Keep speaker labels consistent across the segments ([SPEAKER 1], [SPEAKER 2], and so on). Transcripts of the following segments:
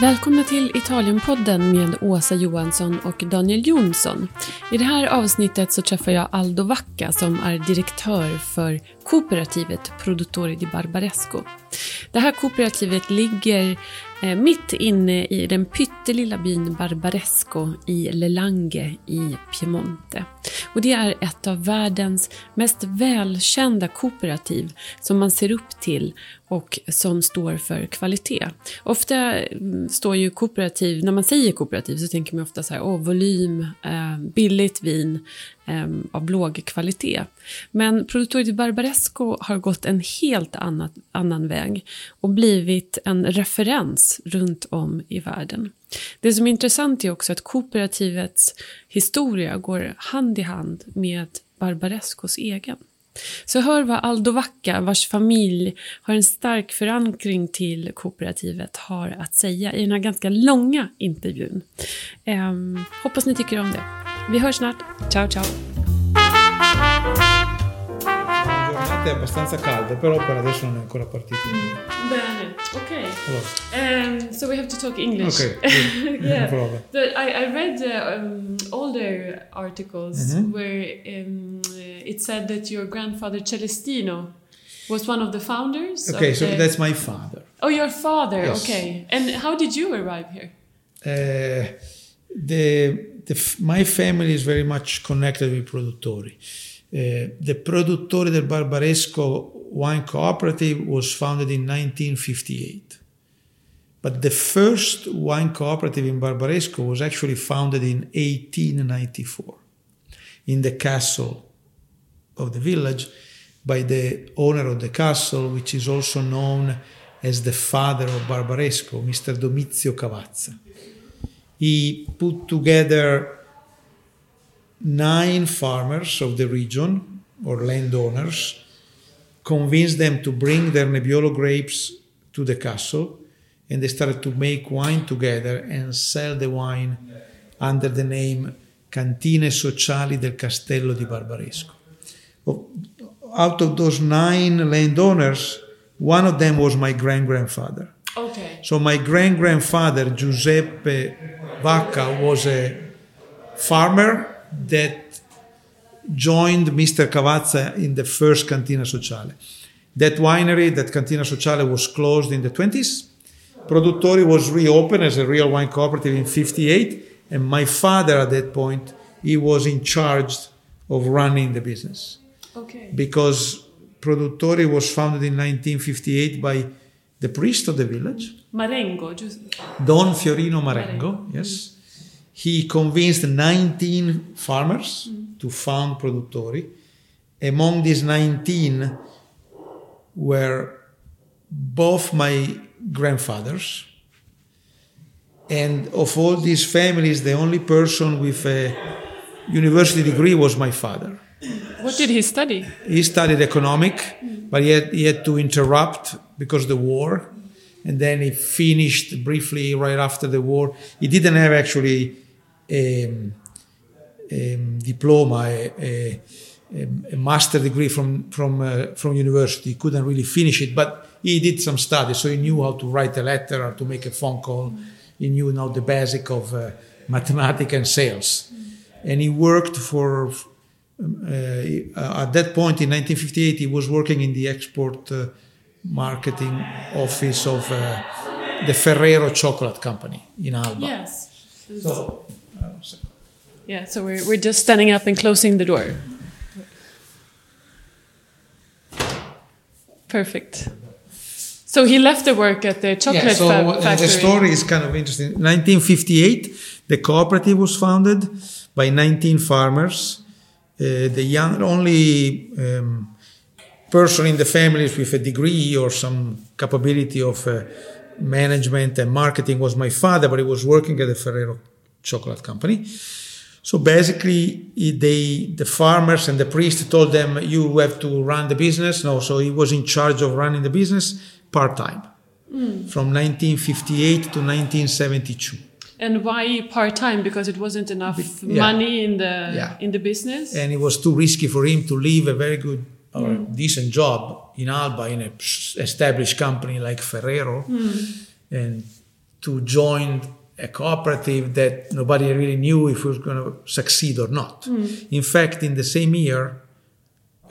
[SPEAKER 1] Välkomna till Italienpodden med Åsa Johansson och Daniel Jonsson. I det här avsnittet så träffar jag Aldo Vacca som är direktör för kooperativet Produttori di Barbaresco. Det här kooperativet ligger eh, mitt inne i den pyttelilla byn Barbaresco i Lelange i Piemonte. Och det är ett av världens mest välkända kooperativ som man ser upp till och som står för kvalitet. Ofta mm, står ju kooperativ, när man säger kooperativ så tänker man ofta så här, åh, volym, eh, billigt vin eh, av låg kvalitet. Men Produttori di Barbaresco har gått en helt annat, annan väg och blivit en referens runt om i världen. Det som är intressant är också att kooperativets historia går hand i hand med Barbarescos egen. Så hör vad Aldo Vacca, vars familj har en stark förankring till kooperativet, har att säga i den här ganska långa intervjun. Eh, hoppas ni tycker om det. Vi hörs snart. Ciao ciao!
[SPEAKER 2] Giornate abbastanza calde, però per adesso non è ancora partito.
[SPEAKER 1] Bene, ok. Um, so we have to talk English.
[SPEAKER 2] ok, good. no
[SPEAKER 1] yeah.
[SPEAKER 2] problem.
[SPEAKER 1] The, I, I read uh, um, older articles
[SPEAKER 2] Mhm.
[SPEAKER 1] where um, it said that your grandfather Celestino was one of the founders.
[SPEAKER 2] Okay, so
[SPEAKER 1] the-
[SPEAKER 2] that's my father.
[SPEAKER 1] Oh, your father.
[SPEAKER 2] Yes.
[SPEAKER 1] Okay. And how did you arrive here?
[SPEAKER 2] Uh, the, the my family is very much connected with Produttori. Uh, the Produttori del Barbaresco Wine Cooperative was founded in 1958. But the first wine cooperative in Barbaresco was actually founded in 1894 in the castle of the village by the owner of the castle, which is also known as the father of Barbaresco, Mr. Domizio Cavazza. He put together nine farmers of the region or landowners, convinced them to bring their Nebbiolo grapes to the castle, and they started to make wine together and sell the wine under the name Cantine Sociali del Castello di Barbaresco. Out of those nine landowners, one of them was my grand grandfather.
[SPEAKER 1] Okay.
[SPEAKER 2] So my grand grandfather Giuseppe Vacca was a farmer that joined Mr. Cavazza in the first Cantina Sociale. That winery, that Cantina Sociale, was closed in the 20s. Produttori was reopened as a real wine cooperative in 58, and my father at that point, he was in charge of running the business
[SPEAKER 1] Okay.
[SPEAKER 2] because Produttori was founded in 1958 by the priest of the village,
[SPEAKER 1] Marengo. Just,
[SPEAKER 2] Don Fiorino Marengo, yes. Mm. He convinced 19 farmers to found Produttori. Among these 19 were both my grandfathers. And of all these families, the only person with a university degree was my father.
[SPEAKER 1] what did he study?
[SPEAKER 2] He studied economic, but he had, he had to interrupt because of the war. And then he finished briefly right after the war. He didn't have actually a, a diploma, a, a, a master degree from, from, uh, from university. He couldn't really finish it, but he did some studies. So he knew how to write a letter or to make a phone call. He knew now the basic of uh, mathematics and sales. And he worked for uh, at that point in 1958, he was working in the export uh, marketing office of uh, the Ferrero Chocolate Company in Alba.
[SPEAKER 1] Yes.
[SPEAKER 2] So, uh, so-
[SPEAKER 1] Yeah, so we're, we're just standing up and closing the door. Perfect. So he left the work at the chocolate
[SPEAKER 2] yeah, so uh,
[SPEAKER 1] factory.
[SPEAKER 2] the story is kind of interesting. 1958, the cooperative was founded by 19 farmers. Uh, the young, only um, person in the families with a degree or some capability of uh, management and marketing was my father, but he was working at the Ferrero Chocolate Company. So basically, they, the farmers and the priest told them, "You have to run the business." No, so he was in charge of running the business part time hmm. from 1958 to 1972.
[SPEAKER 1] And why part time? Because it wasn't enough
[SPEAKER 2] yeah.
[SPEAKER 1] money in the
[SPEAKER 2] Yeah.
[SPEAKER 1] in the business.
[SPEAKER 2] and it was too risky for him to leave a very good or hmm. decent job in Alba in an established company like Ferrero hmm. and to join a cooperative that nobody really knew if it was going to succeed or not. In fact, in the same year,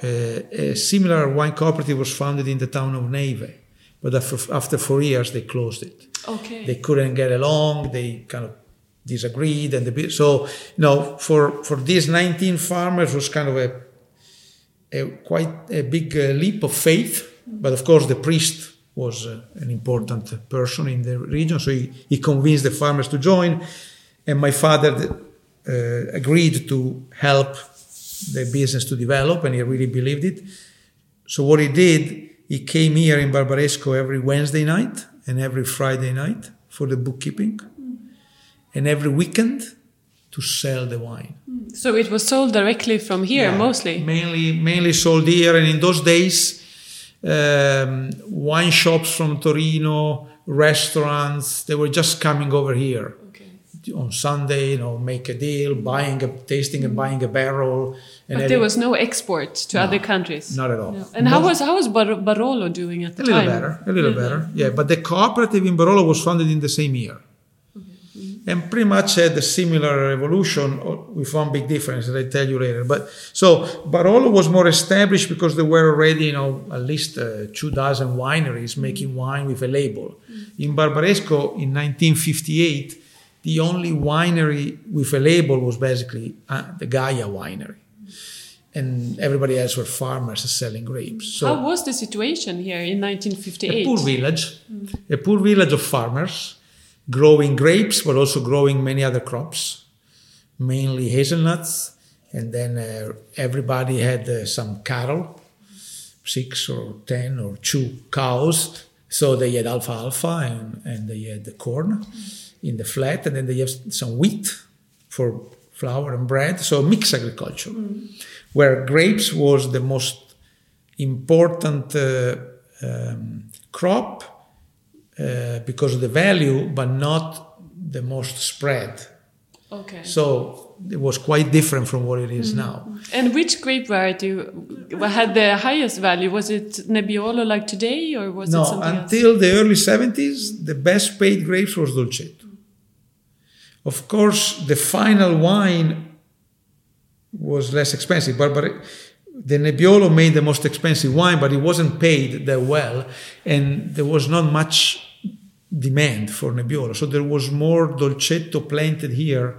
[SPEAKER 2] uh, a similar wine cooperative was founded in the town of Neive, but after, after four years they closed it.
[SPEAKER 1] Okay.
[SPEAKER 2] They couldn't get along. They kind of disagreed, and the so you know for for these 19 farmers was kind of a, a quite a big uh, leap of faith. But of course, the priest was uh, an important person in the region, so he, he convinced the farmers to join, and my father uh, agreed to help the business to develop, and he really believed it. So what he did, he came here in Barbaresco every Wednesday night and every Friday night for the bookkeeping, and every weekend to sell the wine.
[SPEAKER 1] So it was sold directly from here
[SPEAKER 2] Yeah,
[SPEAKER 1] mostly.
[SPEAKER 2] Mainly, mainly sold here, and in those days, um, wine shops from Torino, restaurants, they were just coming over here
[SPEAKER 1] Okay.
[SPEAKER 2] on Sunday. You know, make a deal, buying a tasting and buying a barrel. And
[SPEAKER 1] But there was no export to other countries.
[SPEAKER 2] not at all.
[SPEAKER 1] No. And how was how was Bar- Barolo doing at the
[SPEAKER 2] a little better, a little better, yeah. But the cooperative in Barolo was founded in the same year, and pretty much had a similar evolution with one big difference that I tell you later. But so Barolo was more established because there were already, you know, at least uh, two dozen wineries making wine with a label. In Barbaresco, in 1958, the only winery with a label was basically uh, the Gaja winery. And everybody else were farmers selling grapes. So
[SPEAKER 1] How was the situation here in 1958?
[SPEAKER 2] a poor village, a poor village of farmers growing grapes, but also growing many other crops, mainly hazelnuts. And then uh, everybody had uh, some cattle, six or ten or two cows. So they had alfalfa and, and they had the corn in the flat, and then they have some wheat for flour and bread. So mixed agriculture, where grapes was the most important uh, um, crop uh, because of the value, but not the most spread.
[SPEAKER 1] Okay.
[SPEAKER 2] So it was quite different from what it is now.
[SPEAKER 1] And which grape variety had the highest value? Was it Nebbiolo like today, or was it
[SPEAKER 2] No,
[SPEAKER 1] something else?
[SPEAKER 2] until the early 70s, the best paid grapes was Dolcetto. Of course, the final wine was less expensive, but, but the Nebbiolo made the most expensive wine, but it wasn't paid that well, and there was not much demand for Nebbiolo. So there was more Dolcetto planted here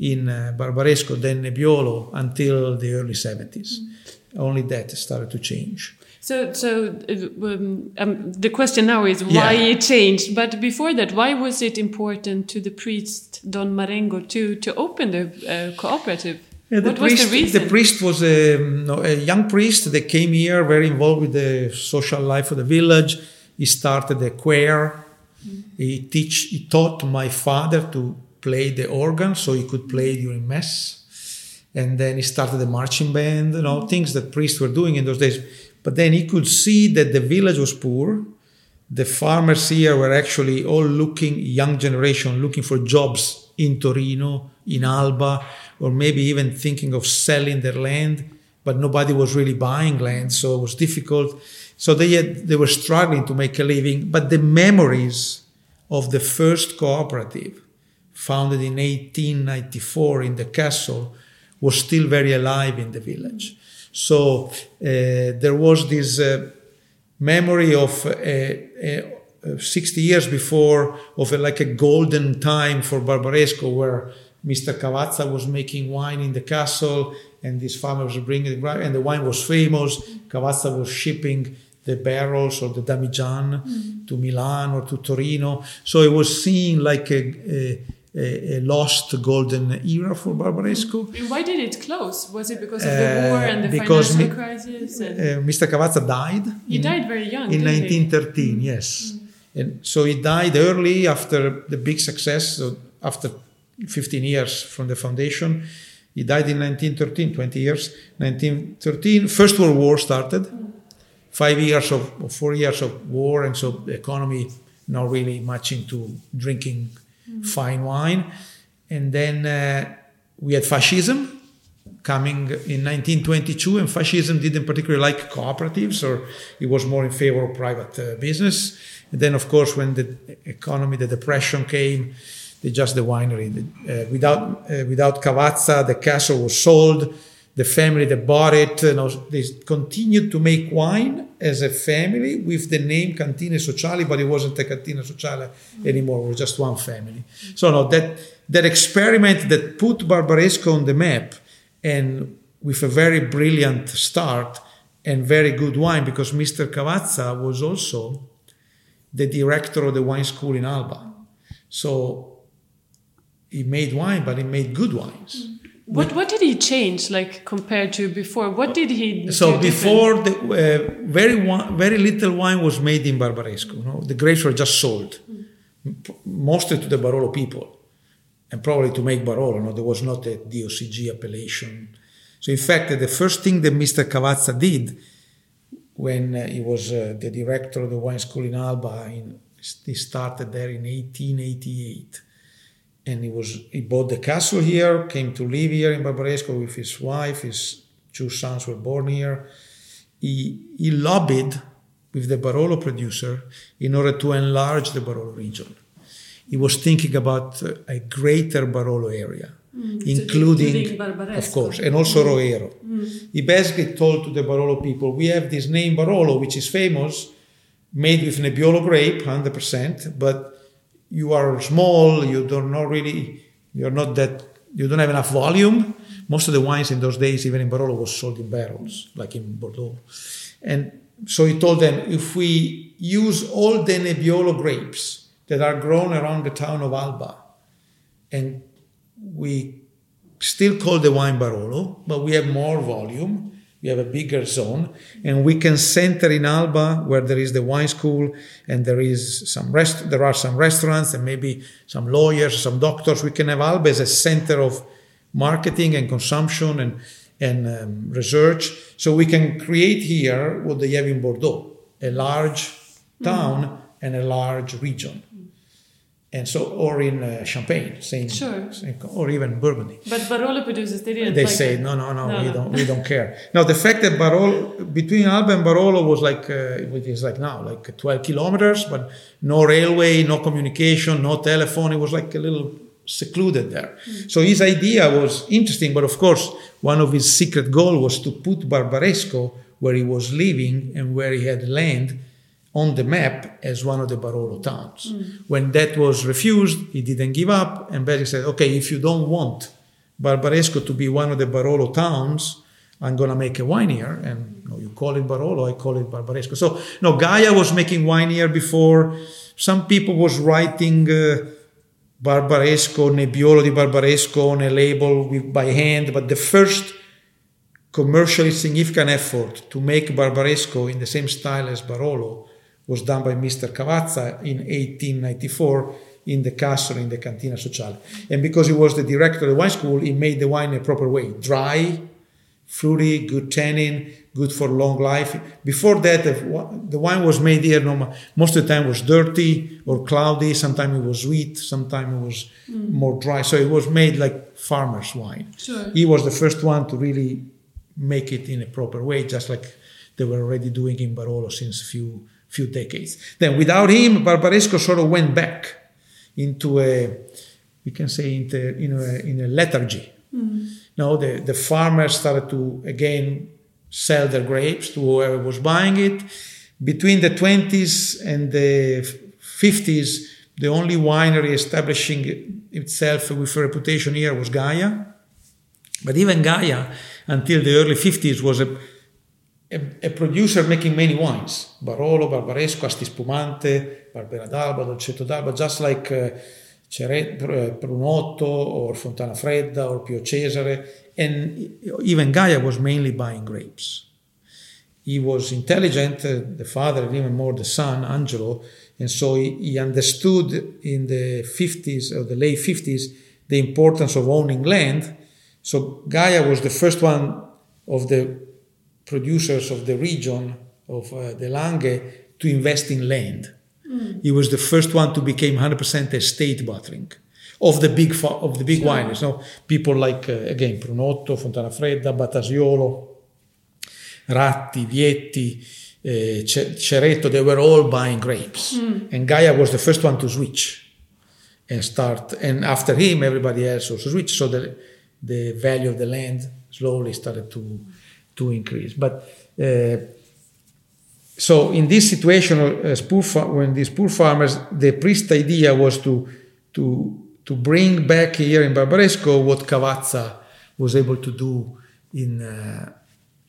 [SPEAKER 2] in uh, Barbaresco than Nebbiolo until the early 70s. Only that started to change.
[SPEAKER 1] So, so uh, um, um, the question now is why
[SPEAKER 2] Yeah.
[SPEAKER 1] it changed. But before that, why was it important to the priest Don Marengo to to open the uh, cooperative?
[SPEAKER 2] The
[SPEAKER 1] what
[SPEAKER 2] priest,
[SPEAKER 1] was the reason?
[SPEAKER 2] priest was a, no, a young priest that came here, very involved with the social life of the village. He started a choir. He teach. He taught my father to play the organ, so he could play during mass. And then he started the marching band. You know, things that priests were doing in those days. But then he could see that the village was poor. The farmers here were actually all looking, young generation, looking for jobs in Torino, in Alba, or maybe even thinking of selling their land, but nobody was really buying land, so it was difficult. So they had, they were struggling to make a living. But the memories of the first cooperative, founded in 1894 in the castle, was still very alive in the village. So uh, there was this uh, memory of uh, uh, 60 years before of a, like a golden time for Barbaresco where Mr. Cavazza was making wine in the castle and these farmers were bringing it, and the wine was famous. Cavazza was shipping the barrels or the Damijan to Milan or to Torino. So it was seen like a, a, a lost golden era for Barbaresco.
[SPEAKER 1] And Why did it close? Was it because of
[SPEAKER 2] Uh,
[SPEAKER 1] the war and the
[SPEAKER 2] because
[SPEAKER 1] financial crisis? And
[SPEAKER 2] Uh, Mr. Cavazza died.
[SPEAKER 1] he
[SPEAKER 2] in-
[SPEAKER 1] died very young.
[SPEAKER 2] in
[SPEAKER 1] didn't he?
[SPEAKER 2] 1913 yes and so he died early after the big success so after 15 years from the foundation. He died in 1913 20 years. 1913 first world war started. Five years of or four years of war and so the economy not really much into drinking fine wine. And then uh, we had fascism coming in 1922, and fascism didn't particularly like cooperatives, or it was more in favor of private uh, business. And then, of course, when the economy, the depression came, just the winery. Uh, without uh, without Cavazza, the castle was sold. The family that bought it, you know, they continued to make wine as a family with the name Cantine Sociali, but it wasn't a Cantina Sociale anymore. It was just one family. So no, that that experiment that put Barbaresco on the map and with a very brilliant start and very good wine because Mr. Cavazza was also the director of the wine school in Alba. So he made wine, but he made good wines.
[SPEAKER 1] What what did he change like compared to before? What did he?
[SPEAKER 2] So before the uh, very very little wine was made in Barbaresco. You know? The grapes were just sold, mostly to the Barolo people and probably to make Barolo. No, there was not a DOCG appellation. So in fact, the first thing that Mr. Cavazza did when uh, he was uh, the director of the wine school in Alba, in, he started there in 1888, and he was he bought the castle here, came to live here in Barbaresco with his wife. His two sons were born here. He he lobbied with the Barolo producer in order to enlarge the Barolo region he was thinking about a greater Barolo area, mm, including, of course, and also mm. Roero. Mm. He basically told to the Barolo people, we have this name Barolo, which is famous, made with Nebbiolo grape, 100%, but you are small, you don't know really, you're not that, you don't have enough volume. Most of the wines in those days, even in Barolo, was sold in barrels, like in Bordeaux. And so he told them, if we use all the Nebbiolo grapes, that are grown around the town of Alba. And we still call the wine Barolo, but we have more volume. We have a bigger zone, and we can center in Alba where there is the wine school and there is some rest. There are some restaurants and maybe some lawyers, some doctors. We can have Alba as a center of marketing and consumption and and um, research. So we can create here what they have in Bordeaux: a large town mm-hmm. and a large region and so or in uh, champagne same,
[SPEAKER 1] sure.
[SPEAKER 2] same, or even burgundy
[SPEAKER 1] but barolo producers they didn't
[SPEAKER 2] they
[SPEAKER 1] like
[SPEAKER 2] say no, no no no we don't we don't care now the fact that barolo between alba and barolo was like uh, it is like now like 12 kilometers but no railway no communication no telephone it was like a little secluded there mm. so his idea was interesting but of course one of his secret goal was to put barbaresco where he was living and where he had land on the map as one of the Barolo towns. Mm. When that was refused, he didn't give up, and Berry said, "Okay, if you don't want Barbaresco to be one of the Barolo towns, I'm gonna make a wine here." And you, know, you call it Barolo, I call it Barbaresco. So no, Gaja was making wine here before. Some people was writing. Uh, Barbaresco, Nebbiolo di Barbaresco on a label with, by hand, but the first commercially significant effort to make Barbaresco in the same style as Barolo was done by Mr. Cavazza in 1894 in the castle in the Cantina Sociale. And because he was the director of the wine school, he made the wine a proper way dry, fruity, good tannin, good for long life. Before that, the wine was made here, most of the time was dirty or cloudy, sometimes it was sweet, sometimes it was mm. more dry. So it was made like farmer's wine.
[SPEAKER 1] Sure.
[SPEAKER 2] He was the first one to really make it in a proper way, just like they were already doing in Barolo since a few few decades. Then without him, Barbaresco sort of went back into a, we can say, into, in, a, in a lethargy. Mm-hmm. Now the, the farmers started to again sell their grapes to whoever was buying it. Between the 20s and the 50s, the only winery establishing itself with a reputation here was Gaja. But even Gaja, until the early 50s, was a a, a, producer making many wines Barolo, Barbaresco, Asti Spumante, Barbera d'Alba, Dolcetto d'Alba, just like uh, uh, Brunotto or Fontanafredda or Pio Cesare. And even Gaja was mainly buying grapes. He was intelligent, uh, the father, and even more the son, Angelo, and so he, he understood in the 50s or the late 50s the importance of owning land. So Gaja was the first one of the producers of the region of uh, the Langhe to invest in land. Mm. He was the first one to become 100% estate bottling. of the big of the big sure. wineries. No, people like uh, again Brunotto, Fontana Fredda, Batasiolo, Ratti, Vietti, uh, Ceretto. They were all buying grapes, mm. and Gaja was the first one to switch and start. And after him, everybody else also switched. So the the value of the land slowly started to to increase. But uh, so in this situation, poor when these poor farmers, the priest idea was to to to bring back here in Barbaresco what Cavazza was able to do in uh,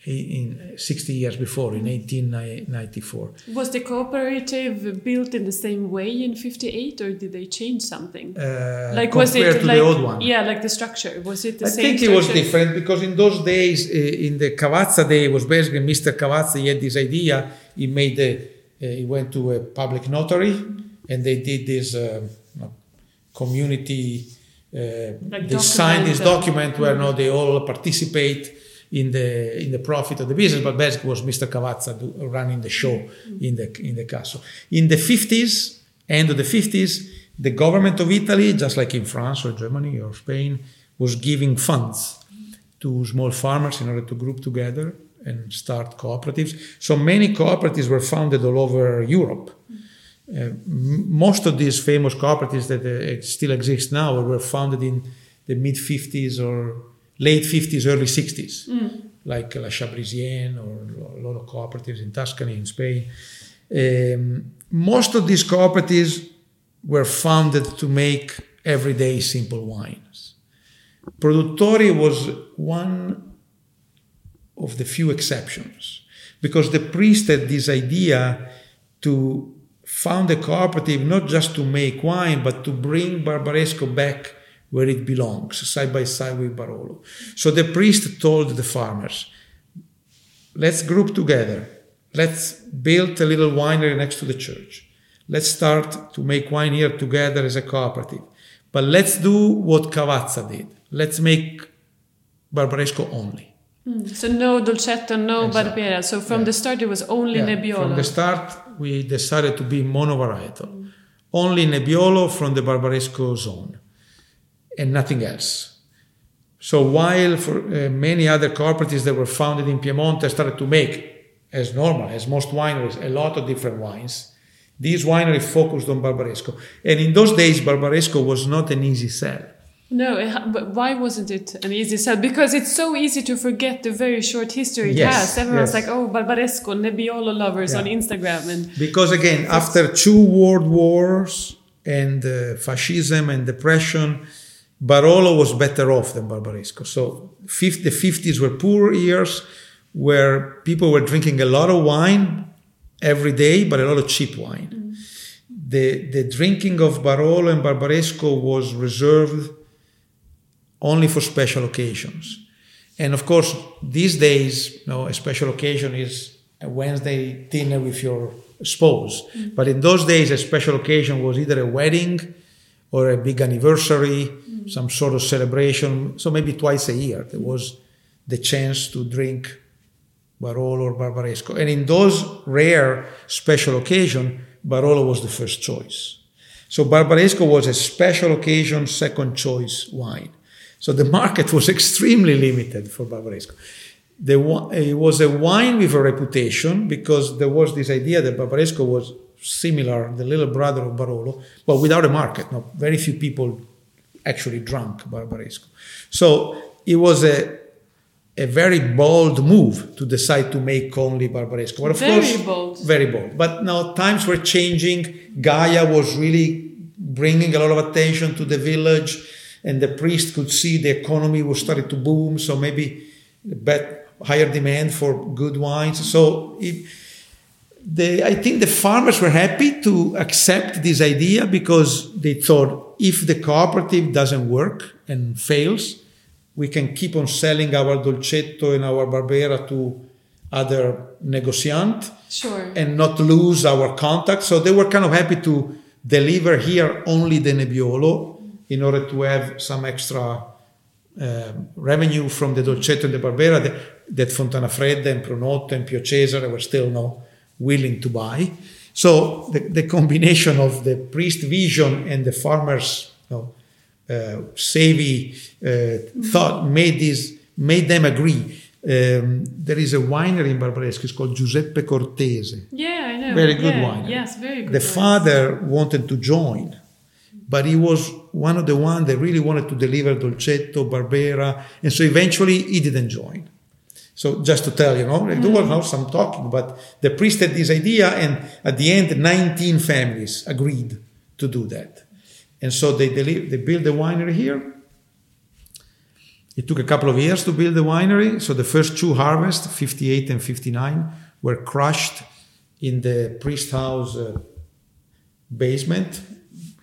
[SPEAKER 2] in 60 years before, in 1894.
[SPEAKER 1] Was the cooperative built in the same way in 58, or did they change something?
[SPEAKER 2] Uh, like was it to
[SPEAKER 1] like,
[SPEAKER 2] the old one?
[SPEAKER 1] Yeah, like the structure. Was it the
[SPEAKER 2] I
[SPEAKER 1] same?
[SPEAKER 2] I think
[SPEAKER 1] structure?
[SPEAKER 2] it was different because in those days, uh, in the Cavazza day, it was basically Mr. Cavazza. He had this idea. He made the. Uh, he went to a public notary, and they did this uh, community. Uh, like they signed this document where mm-hmm. they all participate in the in the profit of the business, but basically was Mr. Cavazza do, running the show mm-hmm. in the in the castle. In the 50s, end of the 50s, the government of Italy, just like in France or Germany or Spain, was giving funds to small farmers in order to group together and start cooperatives. So many cooperatives were founded all over Europe. Uh, m- most of these famous cooperatives that uh, still exist now were founded in the mid 50s or late 50s, early 60s, mm. like La Chablisienne or a lot of cooperatives in Tuscany, in Spain. Um, most of these cooperatives were founded to make everyday simple wines. Produttori was one of the few exceptions because the priest had this idea to found a cooperative not just to make wine but to bring Barbaresco back where it belongs, side by side with Barolo. So the priest told the farmers, let's group together. Let's build a little winery next to the church. Let's start to make wine here together as a cooperative. But let's do what Cavazza did. Let's make Barbaresco only.
[SPEAKER 1] Mm. So no Dolcetto, no exactly. Barbera. So from yeah. the start it was only yeah. Nebbiolo.
[SPEAKER 2] From the start we decided to be monovarietal. Mm. Only Nebbiolo from the Barbaresco zone and nothing else. So while for uh, many other cooperatives that were founded in Piemonte started to make, as normal, as most wineries, a lot of different wines, this winery focused on Barbaresco. And in those days, Barbaresco was not an easy sell.
[SPEAKER 1] No, but why wasn't it an easy sell? Because it's so easy to forget the very short history it yes, has. Everyone's yes. like, oh, Barbaresco, Nebbiolo lovers yeah. on Instagram. and
[SPEAKER 2] Because again, after two world wars and uh, fascism and depression, Barolo was better off than Barbaresco. So the 50s were poor years where people were drinking a lot of wine every day, but a lot of cheap wine. Mm. The, the drinking of Barolo and Barbaresco was reserved only for special occasions. And of course, these days, you know, a special occasion is a Wednesday dinner with your spouse. Mm. But in those days, a special occasion was either a wedding or a big anniversary mm. some sort of celebration. So maybe twice a year there mm. was the chance to drink Barolo or Barbaresco. And in those rare special occasions, Barolo was the first choice. So Barbaresco was a special occasion second choice wine. So the market was extremely limited for Barbaresco. The, it was a wine with a reputation because there was this idea that Barbaresco was similar, the little brother of Barolo, but without a market. No, very few people actually drunk Barbaresco. So it was a a very bold move to decide to make only Barbaresco.
[SPEAKER 1] But of very course, bold.
[SPEAKER 2] Very bold. But now times were changing. Gaja was really bringing a lot of attention to the village, and the priest could see the economy was starting to boom. So maybe bet higher demand for good wines. So it, the, I think the farmers were happy to accept this idea because they thought if the cooperative doesn't work and fails, we can keep on selling our dolcetto and our barbera to other negociant
[SPEAKER 1] sure.
[SPEAKER 2] and not lose our contact. So they were kind of happy to deliver here only the Nebbiolo in order to have some extra uh, revenue from the dolcetto and the barbera that, that Fontanafredda and Brunotto and Pio Cesare were still no willing to buy. So the, the combination of the priest vision and the farmer's you know, uh, savvy uh, thought made this made them agree. Um, there is a winery in Barbaresco. It's called Giuseppe Cortese.
[SPEAKER 1] Yeah, I know.
[SPEAKER 2] Very good
[SPEAKER 1] yeah.
[SPEAKER 2] wine.
[SPEAKER 1] Yes, very good.
[SPEAKER 2] The
[SPEAKER 1] wine.
[SPEAKER 2] father wanted to join, but he was one of the ones that really wanted to deliver Dolcetto, Barbera, and so eventually he didn't join. So just to tell you, know, there was not some talking, but the priest had this idea, and at the end, 19 families agreed to do that. And so they, deli- they built the winery here. It took a couple of years to build the winery. So the first two harvests, 58 and 59, were crushed in the priest house uh, basement,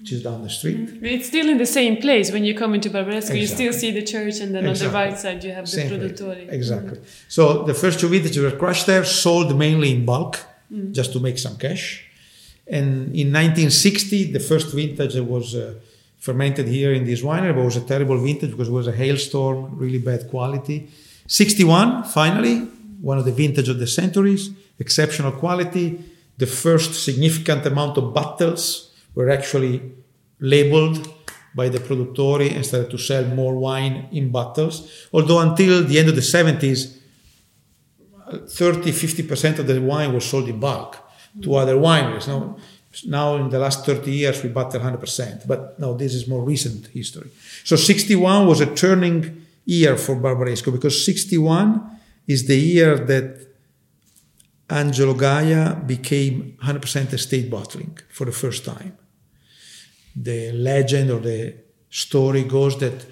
[SPEAKER 2] which is down the street.
[SPEAKER 1] It's still in the same place when you come into Barbaresco. You still see the church, and then on the right side you have the
[SPEAKER 2] Same place.
[SPEAKER 1] Produttori.
[SPEAKER 2] Exactly. So the first two vintages were crushed there, sold mainly in bulk, just to make some cash. And in 1960, the first vintage that was uh, fermented here in this winery, but it was a terrible vintage because it was a hailstorm, really bad quality. 61, finally, one of the vintage of the centuries, exceptional quality. The first significant amount of bottles were actually labeled by the produttori and started to sell more wine in bottles. Although until the end of the 70s, 30 50% of the wine was sold in bulk to other wineries. Now, now in the last 30 years, we bottle 100%, but no, this is more recent history. So 61 was a turning year for Barbaresco because 61 is the year that Angelo Gaja became 100% estate bottling for the first time. The legend or the story goes that uh,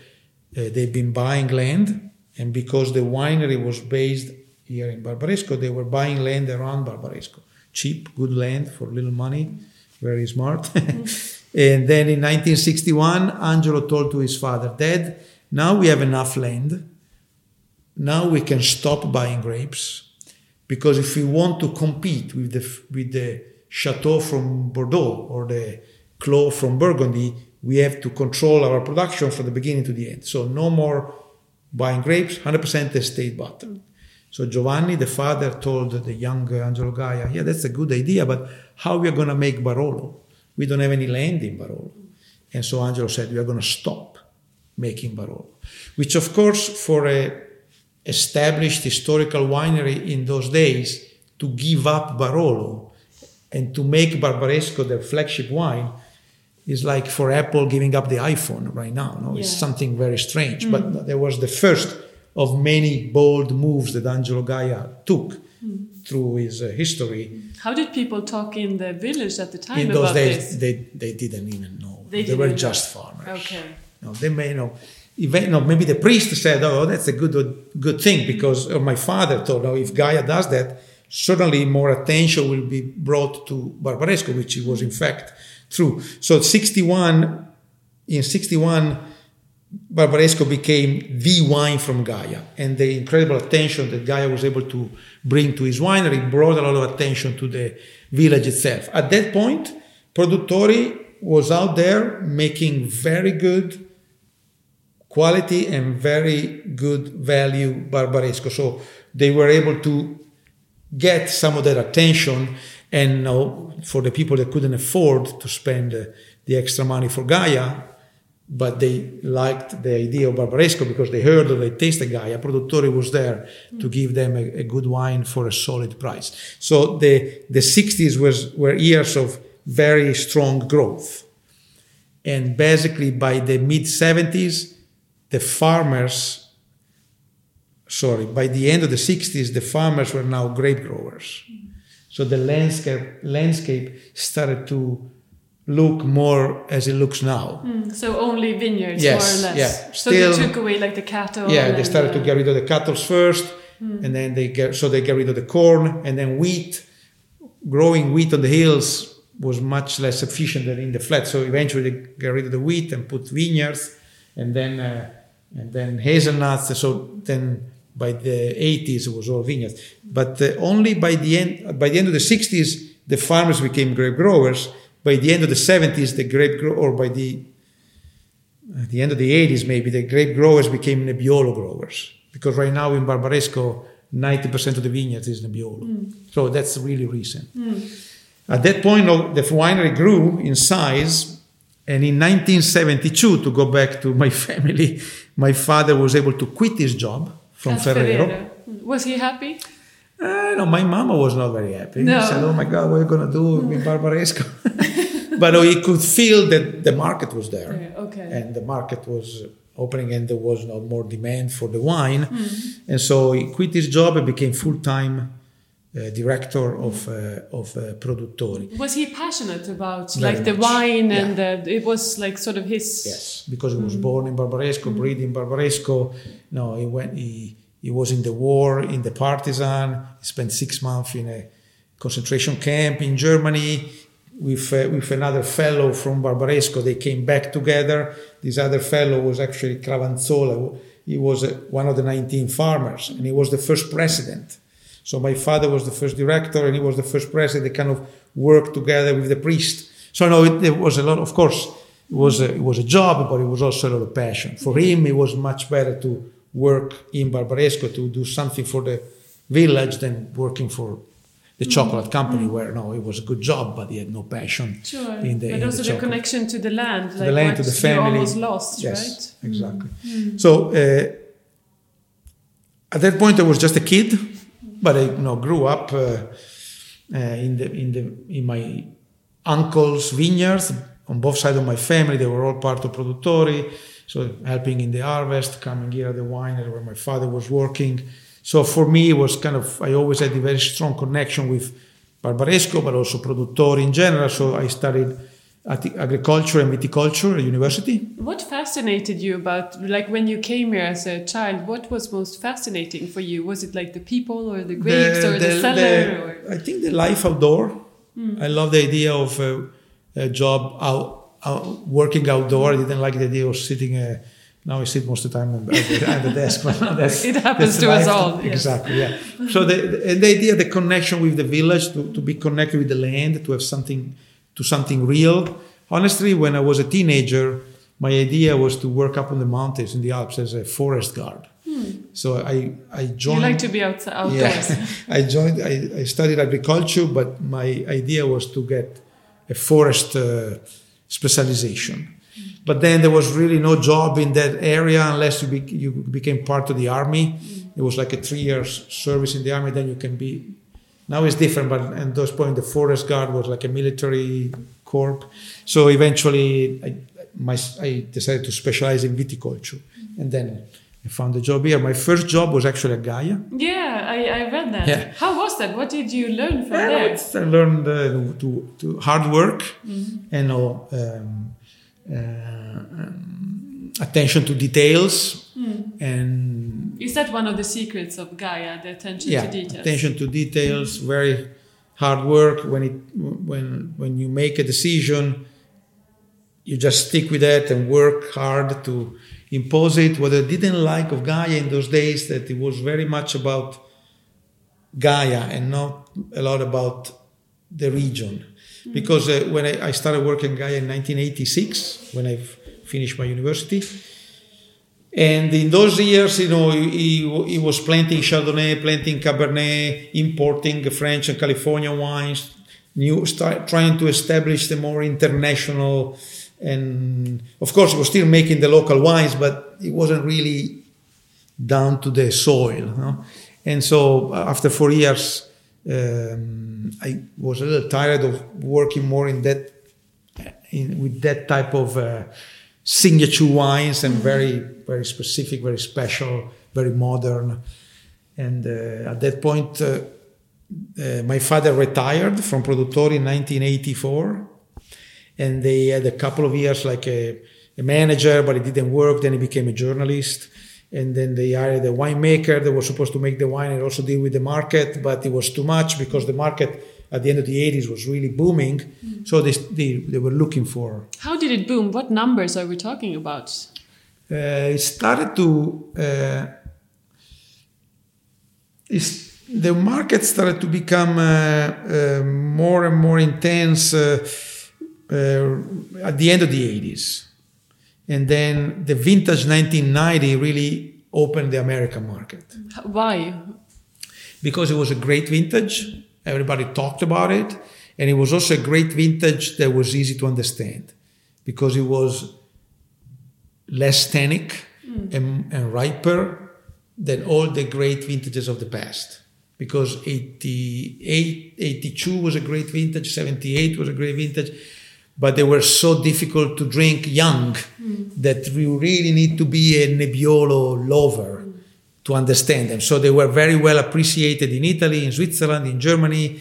[SPEAKER 2] they've been buying land, and because the winery was based here in Barbaresco, they were buying land around Barbaresco. Cheap, good land for little money, very smart. and then in 1961, Angelo told to his father, Dad, now we have enough land. Now we can stop buying grapes because if we want to compete with the with the chateau from Bordeaux or the clos from Burgundy, we have to control our production from the beginning to the end. So no more buying grapes, 100% estate bottled. So Giovanni, the father, told the young Angelo Gaja, "Yeah, that's a good idea, but how we are going to make Barolo? We don't have any land in Barolo." And so Angelo said, "We are going to stop making Barolo," which, of course, for a established historical winery in those days to give up Barolo and to make Barbaresco their flagship wine is like for Apple giving up the iPhone right now. No? It's something very strange. But there was the first of many bold moves that Angelo Gaja took through his uh, history.
[SPEAKER 1] How did people talk in the village at the time
[SPEAKER 2] In those days,
[SPEAKER 1] this?
[SPEAKER 2] they, they didn't even know.
[SPEAKER 1] They
[SPEAKER 2] They, were just farmers.
[SPEAKER 1] Okay.
[SPEAKER 2] No, they may know. Maybe the priest said, "Oh, that's a good good thing," because or my father told, "No, if Gaja does that, certainly more attention will be brought to Barbaresco, which was in fact true." So, sixty-one, in sixty-one, Barbaresco became the wine from Gaja, and the incredible attention that Gaja was able to bring to his winery brought a lot of attention to the village itself. At that point, Produttori was out there making very good quality and very good value Barbaresco. So they were able to get some of that attention. And you know, for the people that couldn't afford to spend uh, the extra money for Gaja, but they liked the idea of Barbaresco because they heard or they tasted Gaja. Produttore was there to give them a, a good wine for a solid price. So the, the 60s was, were years of very strong growth. And basically by the mid 70s, the farmers, sorry, by the end of the 60s, the farmers were now grape growers. So the landscape, landscape started to look more as it looks now.
[SPEAKER 1] Mm, so only vineyards,
[SPEAKER 2] Yes,
[SPEAKER 1] more or less.
[SPEAKER 2] yeah.
[SPEAKER 1] So they took away like the cattle.
[SPEAKER 2] Yeah, they started to
[SPEAKER 1] uh,
[SPEAKER 2] get rid of the cattle first, and then they get so they get rid of the corn, and then wheat. Growing wheat on the hills was much less efficient than in the flat, so eventually they get rid of the wheat and put vineyards, and then uh, and then hazelnuts. So then by the 80s it was all vineyards, but uh, only by the end by the end of the 60s the farmers became grape growers. By the end of the 70s, the grape grow or by the at the end of the 80s, maybe the grape growers became Nebbiolo growers because right now in Barbaresco, 90% of the vineyards is Nebbiolo. Mm. So that's really recent. Mm. At that point, the winery grew in size And in 1972, to go back to my family, my father was able to quit his job from Ferrero.
[SPEAKER 1] Ferrero. Was he happy?
[SPEAKER 2] Uh, no, my mama was not very happy.
[SPEAKER 1] No.
[SPEAKER 2] She said, "Oh my God, what are you gonna do with Barbaresco?" but he could feel that the market was there,
[SPEAKER 1] Yeah, okay.
[SPEAKER 2] and the market was opening, and there was no more demand for the wine,
[SPEAKER 1] Hmm.
[SPEAKER 2] and so he quit his job and became full time uh, director of uh, of uh, Produttori.
[SPEAKER 1] Was he passionate about
[SPEAKER 2] Very
[SPEAKER 1] like the
[SPEAKER 2] much.
[SPEAKER 1] wine
[SPEAKER 2] Yeah.
[SPEAKER 1] and the, it was like sort of his
[SPEAKER 2] Yes, because he was born in Barbaresco, bred in Barbaresco. No, he went. He he was in the war in the partisan. He spent six months in a concentration camp in Germany with uh, with another fellow from Barbaresco. They came back together. This other fellow was actually Cravanzola. He was uh, one of the 19 farmers, and he was the first president. So my father was the first director, and he was the first president. They kind of worked together with the priest. So no, it, there was a lot. Of course, it was a, it was a job, but it was also a lot of passion. For him, it was much better to work in Barbaresco to do something for the village than working for the mm-hmm. chocolate company, mm-hmm. where no, it was a good job, but he had no passion.
[SPEAKER 1] Sure.
[SPEAKER 2] In the,
[SPEAKER 1] but
[SPEAKER 2] in
[SPEAKER 1] also the,
[SPEAKER 2] chocolate.
[SPEAKER 1] connection to the land, like
[SPEAKER 2] the land to the family.
[SPEAKER 1] almost lost,
[SPEAKER 2] yes,
[SPEAKER 1] right?
[SPEAKER 2] exactly. Mm-hmm. So uh, at that point, I was just a kid, but I you know grew up uh, uh, in the in the in my uncle's vineyards on both sides of my family. They were all part of Produttori, so helping in the harvest, coming here at the winery where my father was working. So for me, it was kind of I always had a very strong connection with Barbaresco, but also Produttori in general. So I ati- agriculture and viticulture at university.
[SPEAKER 1] What fascinated you about, like when you came here as a child, what was most fascinating for you? Was it like the people or the grapes or the, cellar? or?
[SPEAKER 2] I think the life outdoor. I love the idea of uh, a job out, out, working outdoor. I didn't like the idea of sitting. Uh, now I sit most of the time at the, desk, but that's,
[SPEAKER 1] It happens to us all, yes.
[SPEAKER 2] Exactly. Yeah. So the, the the idea, the connection with the village, to, to be connected with the land, to have something, to something real. Honestly, when I was a teenager, my idea was to work up on the mountains in the Alps as a forest guard. So I I joined.
[SPEAKER 1] You like to be out, outdoors.
[SPEAKER 2] Yeah, I joined. I, I studied agriculture, but my idea was to get a forest uh, specialization. But then there was really no job in that area unless you, be, you became part of the army. It was like a three years service in the army. Then you can be. Now it's different, but at those point the forest guard was like a military corps. So eventually, I, my, I decided to specialize in viticulture, and then I found a job here. My first job was actually at Gaja.
[SPEAKER 1] Yeah, I, I read that.
[SPEAKER 2] Yeah.
[SPEAKER 1] How was that? What did you learn from
[SPEAKER 2] Yeah,
[SPEAKER 1] there?
[SPEAKER 2] I learned uh, to, to hard work and uh, um, uh, um, attention to details and
[SPEAKER 1] Is that one of the secrets of Gaja, the attention
[SPEAKER 2] yeah,
[SPEAKER 1] to details?
[SPEAKER 2] attention to details. Very hard work. When it when when you make a decision, you just stick with that and work hard to impose it. What I didn't like of Gaja in those days that it was very much about Gaja and not a lot about the region. Because uh, when I, I started working Gaja in 1986, when I finished my university, and in those years, you know, he, he was planting Chardonnay, planting Cabernet, importing French and California wines, new, start, trying to establish the more international. And of course, he was still making the local wines, but it wasn't really down to the soil. And so uh, after four years, um, I was a little tired of working more in that, in, with that type of uh, signature wines and very, very specific, very special, very modern. And uh, at that point, uh, uh, my father retired from Produttori in 1984, and they had a couple of years like a, a manager, but it didn't work. Then he became a journalist and then they hired a winemaker that was supposed to make the wine and also deal with the market, but it was too much because the market at the end of the 80s was really booming. Mm. So they, they, they, were looking for.
[SPEAKER 1] How did it boom? What numbers are we talking about?
[SPEAKER 2] Uh, it started to. Uh, the market started to become uh, more and more intense uh, at the end of the 80s. And then the vintage 1990 really opened the American market.
[SPEAKER 1] Why?
[SPEAKER 2] Because it was a great vintage. Everybody talked about it. And it was also a great vintage that was easy to understand. because it was less tannic mm. and, and riper than all the great vintages of the past. Because 88, 82 was a great vintage, 78 was a great vintage, but they were so difficult to drink young mm. that you really need to be a Nebbiolo lover to understand them. So they were very well appreciated in Italy, in Switzerland, in Germany,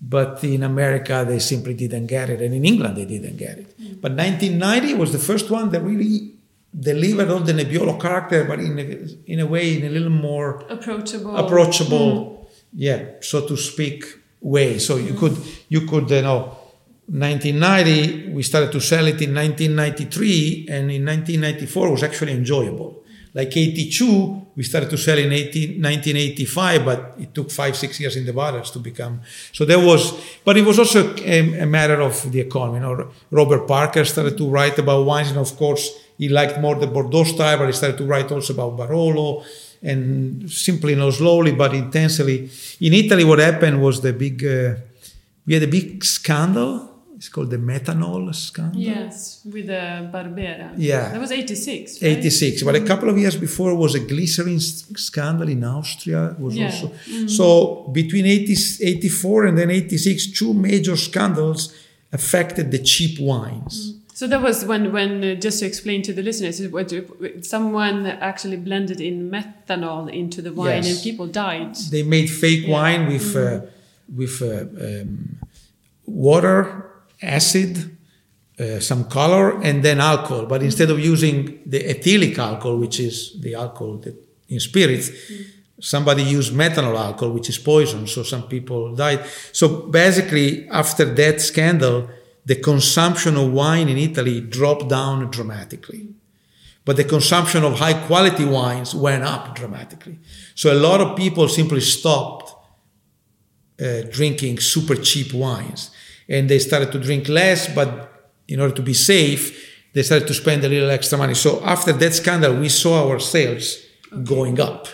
[SPEAKER 2] but in America they simply didn't get it, and in England they didn't get it. Mm. But 1990 was the first one that really delivered all the Nebbiolo character, but in a, in a way, in a little more
[SPEAKER 1] Approachable.
[SPEAKER 2] approachable, mm. yeah, so to speak, way. So you could you could you know. 1990, we started to sell it in 1993, and in 1994 it was actually enjoyable. Like 82, we started to sell in 18, 1985, but it took five, six years in the bottles to become. So there was, but it was also a, a matter of the economy. You know, Robert Parker started to write about wines, and of course, he liked more the Bordeaux style, but he started to write also about Barolo, and simply, you know, slowly but intensely. In Italy, what happened was the big, uh, we had a big scandal. It's called the methanol scandal.
[SPEAKER 1] Yes, with the Barbera.
[SPEAKER 2] Yeah.
[SPEAKER 1] That was 86. right?
[SPEAKER 2] 86 but a couple of years before was a glycerin scandal in austria was
[SPEAKER 1] Yeah.
[SPEAKER 2] also so between 80, 84 and then 86 two major scandals affected the cheap wines
[SPEAKER 1] So that was when, when uh, just to explain to the listeners, someone actually blended in methanol into the wine
[SPEAKER 2] Yes.
[SPEAKER 1] and people died.
[SPEAKER 2] they made fake
[SPEAKER 1] Yeah.
[SPEAKER 2] wine with uh, with uh, um, water acid uh, some color and then alcohol. But instead of using the ethylic alcohol which is the alcohol that in spirits somebody used methanol alcohol which is poison so some people died. So basically after that scandal the consumption of wine in italy dropped down dramatically. But the consumption of high quality wines went up dramatically. So a lot of people simply stopped uh, drinking super cheap wines and they started to drink less, but in order to be safe, they started to spend a little extra money. So after that scandal, we saw our sales going up.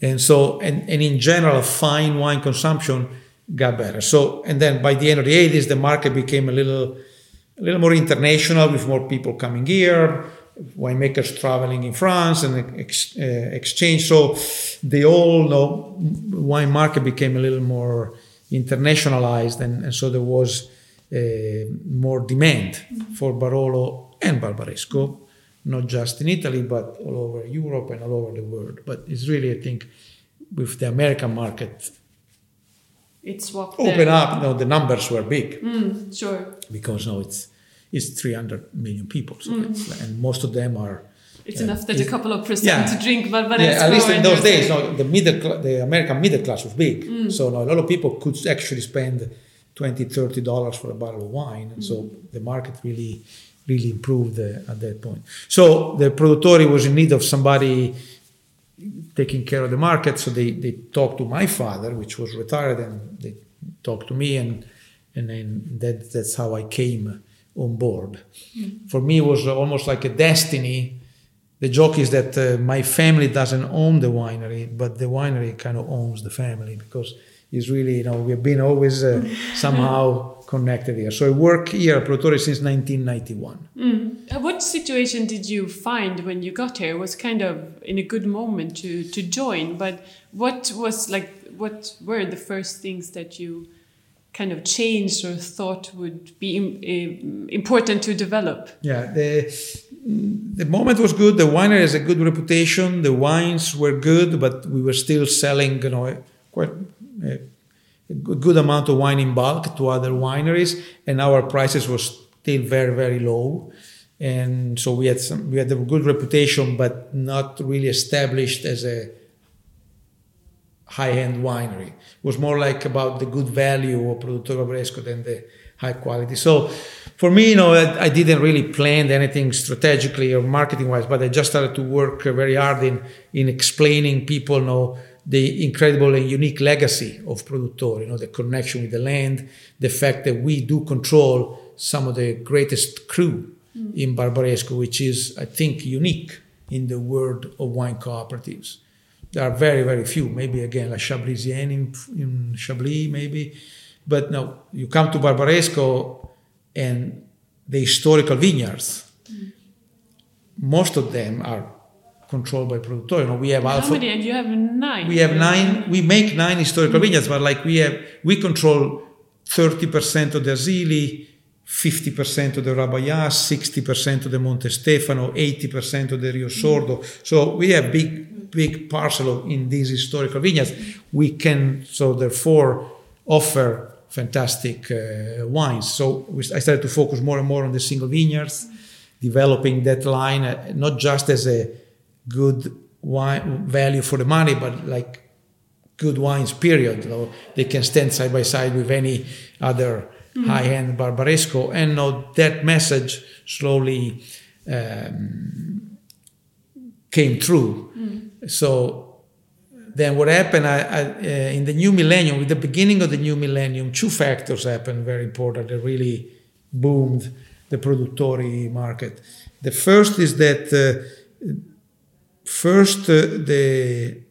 [SPEAKER 2] And so, and, and in general, fine wine consumption got better. So, and then by the end of the 80s, the market became a little, a little more international with more people coming here, winemakers traveling in France and ex, uh, exchange. So the whole know, wine market became a little more internationalized, and, and so there was uh, more demand for Barolo and Barbaresco, not just in Italy, but all over Europe and all over the world. But it's really, I think, with the American market
[SPEAKER 1] it's what
[SPEAKER 2] open
[SPEAKER 1] there.
[SPEAKER 2] up, no, the numbers were big
[SPEAKER 1] Mm, sure.
[SPEAKER 2] because now it's it's 300 million people, so it's, and most of them are
[SPEAKER 1] It's
[SPEAKER 2] Yeah.
[SPEAKER 1] enough that a couple of percent
[SPEAKER 2] yeah.
[SPEAKER 1] to drink Barbaresco.
[SPEAKER 2] yeah, at least in those days, no, the middle, the American middle class was big. Mm. So no, a lot of people could actually spend 20 30 dollars for a bottle of wine, and so mm. the market really, really improved uh, at that point. So the produttori was in need of somebody taking care of the market, so they they talked to my father, which was retired, and they talked to me, and and then that that's how I came on board. Mm. For me, it was almost like a destiny the joke is that uh, my family doesn't own the winery, but the winery kind of owns the family because it's really, you know, we've been always uh, somehow connected here. So I work here at Produttori since 1991.
[SPEAKER 1] Mm. What situation did you find when you got here? It was kind of in a good moment to, to join, but what was like, what were the first things that you kind of changed or thought would be im- eh, important to develop?
[SPEAKER 2] Yeah, the, the moment was good. The winery has a good reputation. The wines were good, but we were still selling, you know, quite eh, a, a good good amount of wine in bulk to other wineries, and our prices were still very, very low. And so we had some, we had a good reputation, but not really established as a high-end winery. It was more like about the good value of Produttori Barbaresco than the high quality. So for me, you know, I, I didn't really plan anything strategically or marketing-wise, but I just started to work very hard in in explaining people, you know, the incredible and unique legacy of Produttori, you know, the connection with the land, the fact that we do control some of the greatest cru mm. in Barbaresco, which is, I think, unique in the world of wine cooperatives. There are very, very few, maybe again, like Chablisienne in, in Chablis, maybe. But no, you come to Barbaresco and the historical vineyards, mm. most of them are controlled by Produttori. You know, we have
[SPEAKER 1] How many? And You have nine.
[SPEAKER 2] We have nine. We make nine historical mm-hmm. vineyards, but like we have, we control 30% of the Asili, 50% of the Rabajà, 60% of the Montestefano, 80% of the Rio Sordo. So we have big, big parcel of, in these historical vineyards. We can, so therefore, offer fantastic uh, wines. So we, I started to focus more and more on the single vineyards, developing that line, uh, not just as a good wine value for the money, but like good wines, period. You know, they can stand side by side with any other high-end Barbaresco. And now that message slowly um, came true. So then what happened I, I, uh, in the new millennium, with the beginning of the new millennium, two factors happened very important that really boomed the produttori market. The first is that uh, first uh, the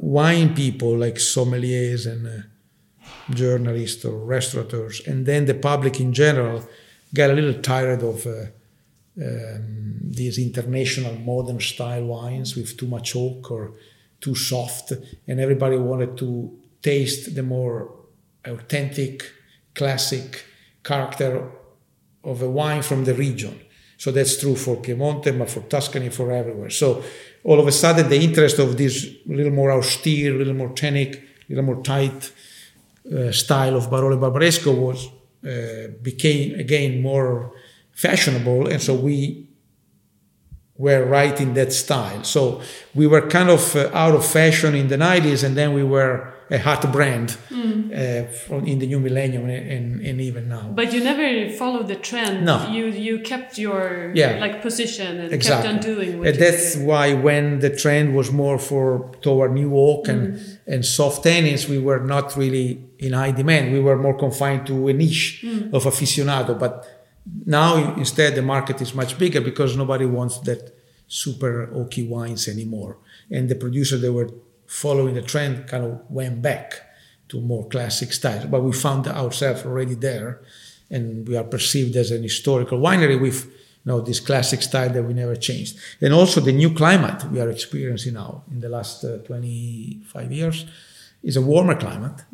[SPEAKER 2] wine people like sommeliers and uh, journalists or restaurateurs, and then the public in general got a little tired of uh, um, these international modern style wines with too much oak or too soft, and everybody wanted to taste the more authentic, classic character of a wine from the region. So that's true for Piemonte, but for Tuscany, for everywhere. So all of a sudden, the interest of this little more austere, a little more tannic, little more tight uh, style of Barolo Barbaresco was uh, became again more fashionable, and so we were right in that style. So we were kind of uh, out of fashion in the 90s, and then we were a hot brand uh, from, in the new millennium and, and, and even now.
[SPEAKER 1] But you never followed the trend.
[SPEAKER 2] No.
[SPEAKER 1] You you kept your
[SPEAKER 2] Yeah.
[SPEAKER 1] like position and
[SPEAKER 2] exactly.
[SPEAKER 1] kept on doing
[SPEAKER 2] and that's why when the trend was more for toward new oak and
[SPEAKER 1] Mm.
[SPEAKER 2] and soft tannins, we were not really in high demand. We were more confined to a niche
[SPEAKER 1] Mm.
[SPEAKER 2] of aficionado. But now instead the market is much bigger because nobody wants that super oaky wines anymore. And the producers they were following the trend kind of went back to more classic styles. But we found ourselves already there, and we are perceived as an historical winery with you know, this classic style that we never changed. And also the new climate we are experiencing now in the last uh, 25 years is a warmer climate.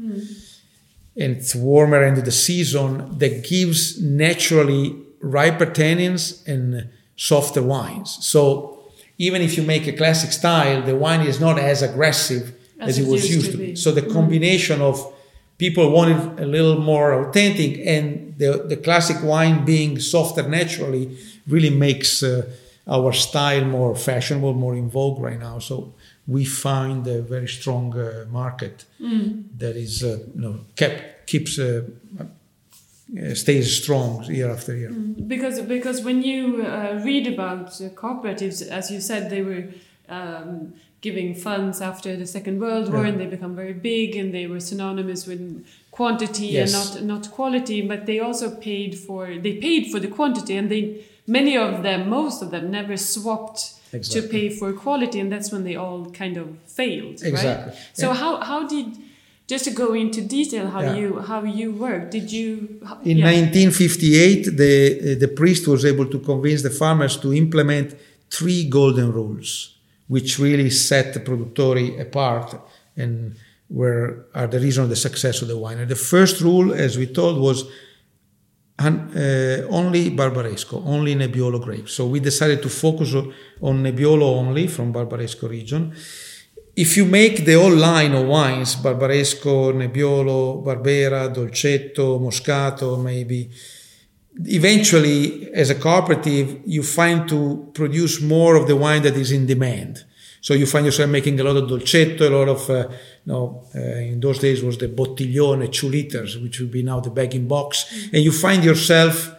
[SPEAKER 2] And it's warmer end of the season that gives naturally riper tannins and softer wines. So even if you make a classic style, the wine is not as aggressive as, it was used, to be. So the combination of people wanted a little more authentic and the, the classic wine being softer naturally really makes uh, our style more fashionable, more in vogue right now. So we find a very strong uh, market that is, uh, you know, kept keeps uh, stays strong year after year.
[SPEAKER 1] because because when you uh, read about uh, cooperatives, as you said, they were um, giving funds after the Second World War,
[SPEAKER 2] Yeah.
[SPEAKER 1] and they become very big, and they were synonymous with quantity
[SPEAKER 2] Yes.
[SPEAKER 1] and not not quality. But they also paid for they paid for the quantity, and they many of them, most of them, never swapped. To pay for quality, and that's when they all kind of failed.
[SPEAKER 2] Exactly.
[SPEAKER 1] Right? So
[SPEAKER 2] And-
[SPEAKER 1] how how did just to go into detail how
[SPEAKER 2] Yeah.
[SPEAKER 1] you how you work? Did you how-
[SPEAKER 2] In
[SPEAKER 1] yeah.
[SPEAKER 2] 1958, the, the priest was able to convince the farmers to implement three golden rules, which really set the produttori apart and were are the reason of the success of the winery. The first rule, as we told, was un- uh, only Barbaresco, only Nebbiolo grapes. So we decided to focus on Nebbiolo only from Barbaresco region. If you make the whole line of wines, Barbaresco, Nebbiolo, Barbera, Dolcetto, Moscato, maybe, eventually, as a cooperative, you find to produce more of the wine that is in demand. So you find yourself making a lot of dolcetto, a lot of, uh, know, uh, in those days was the bottiglione, two liters, which would be now the bag in box, and you find yourself,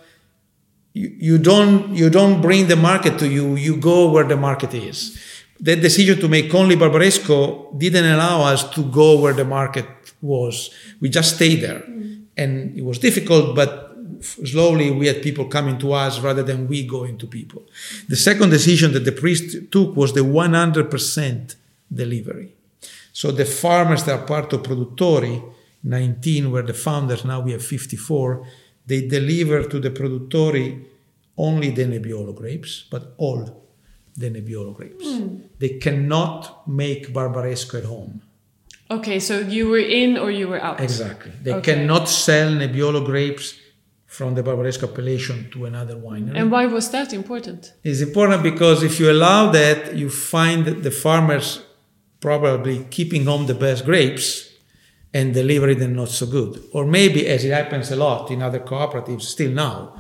[SPEAKER 2] you, you don't you don't bring the market to you, you go where the market is. That decision to make only Barbaresco didn't allow us to go where the market was. We just stayed there, mm. and it was difficult, but slowly we had people coming to us rather than we going to people. The second decision that the priest took was the 100% delivery. So the farmers that are part of Produttori, 19 were the founders, now we have 54, they deliver to the produttori only the Nebbiolo grapes, but all the Nebbiolo grapes. Hmm. They cannot make Barbaresco at home.
[SPEAKER 1] Okay, so you were in or you were out.
[SPEAKER 2] Exactly. They
[SPEAKER 1] Okay.
[SPEAKER 2] cannot sell Nebbiolo grapes from the Barbaresco appellation to another winery.
[SPEAKER 1] And why was that important?
[SPEAKER 2] It's important because if you allow that, you find that the farmers probably keeping home the best grapes and delivering them not so good. Or maybe, as it happens a lot in other cooperatives still now,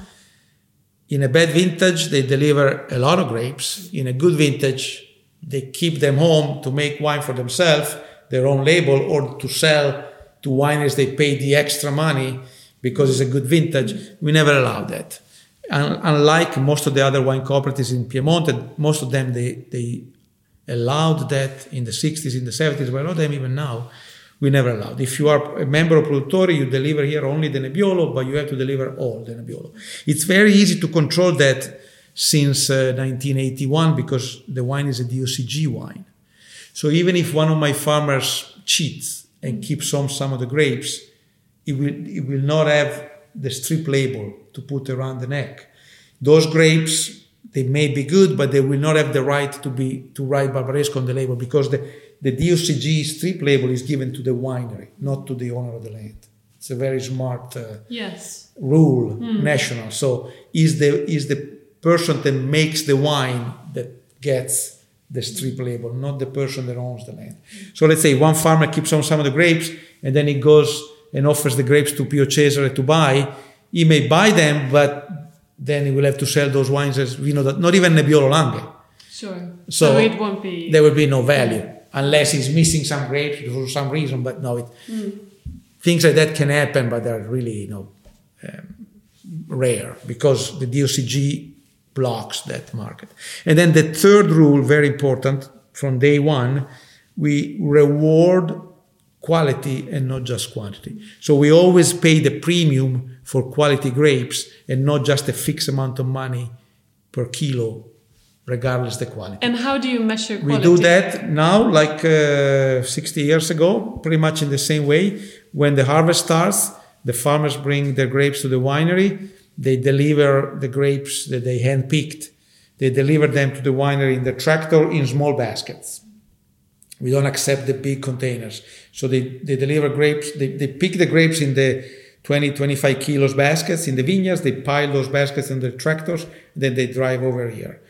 [SPEAKER 2] in a bad vintage, they deliver a lot of grapes. In a good vintage, they keep them home to make wine for themselves, their own label, or to sell to wineries they pay the extra money because it's a good vintage. We never allow that. Un- unlike most of the other wine cooperatives in Piemonte, most of them they, they allowed that in the 60s, in the 70s, but of them even now, we never allowed. If you are a member of Produttori, you deliver here only the Nebbiolo, but you have to deliver all the Nebbiolo. It's very easy to control that since uh, 1981 because the wine is a DOCG wine. So even if one of my farmers cheats and keeps on some of the grapes, it will, it will not have the strip label to put around the neck. Those grapes, they may be good, but they will not have the right to be to write Barbaresco on the label because the, the DOCG strip label is given to the winery, not to the owner of the land. It's a very smart uh,
[SPEAKER 1] Yes.
[SPEAKER 2] rule, national. So is the is the person that makes the wine that gets the strip label, not the person that owns the land. So let's say one farmer keeps on some of the grapes and then he goes and offers the grapes to Pio Cesare to buy. He may buy them, but then he will have to sell those wines as vino, that, not even Nebbiolo Langhe.
[SPEAKER 1] Sure.
[SPEAKER 2] So,
[SPEAKER 1] So, it won't be.
[SPEAKER 2] There will be no value unless he's missing some grapes for some reason. But no, it, things like that can happen, but they're really you know um, rare because the DOCG blocks that market. And then the third rule, very important from day one, we reward quality and not just quantity. So we always pay the premium for quality grapes and not just a fixed amount of money per kilo, regardless the quality.
[SPEAKER 1] and how do you measure quality?
[SPEAKER 2] We do that now, like uh, 60 years ago, pretty much in the same way. When the harvest starts, the farmers bring their grapes to the winery. They deliver the grapes that they handpicked. They deliver them to the winery in the tractor in small baskets. We don't accept the big containers. So they, they deliver grapes, they, they pick the grapes in the 20, 25 kilos baskets in the vineyards. They pile those baskets in the tractors. Then they drive over here.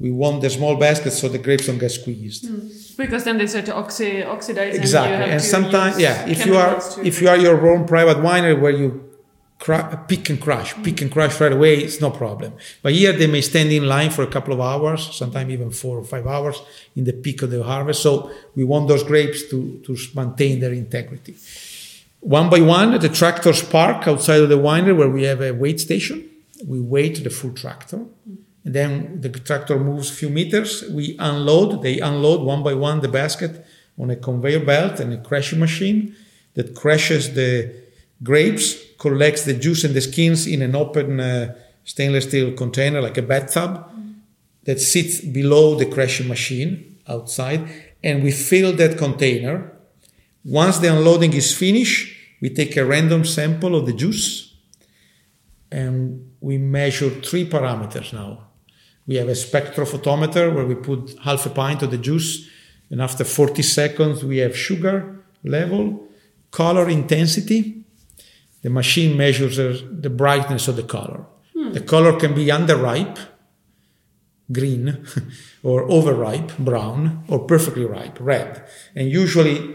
[SPEAKER 2] We want the small baskets so the grapes don't get squeezed. Hmm.
[SPEAKER 1] Because then they start to oxi- oxidize.
[SPEAKER 2] Exactly,
[SPEAKER 1] And,
[SPEAKER 2] and sometimes, yeah, if you are
[SPEAKER 1] chemicals to-
[SPEAKER 2] if you are your own private winery where you cru- pick and crush, pick hmm. and crush right away, it's no problem. But here they may stand in line for a couple of hours, sometimes even four or five hours in the peak of the harvest. So we want those grapes to to maintain their integrity. One by one, the tractors park outside of the winery where we have a weight station. We weight the full tractor. Hmm. And then the tractor moves a few meters. We unload, they unload one by one the basket on a conveyor belt and a crushing machine that crushes the grapes, collects the juice and the skins in an open uh, stainless steel container like a bathtub that sits below the crushing machine outside. And we fill that container. Once the unloading is finished, we take a random sample of the juice and we measure three parameters now. We have a spectrophotometer where we put half a pint of the juice, and after 40 seconds, we have sugar level, color intensity. The machine measures the brightness of the color. Hmm. The color can be underripe, green, or overripe, brown, or perfectly ripe, red. And usually,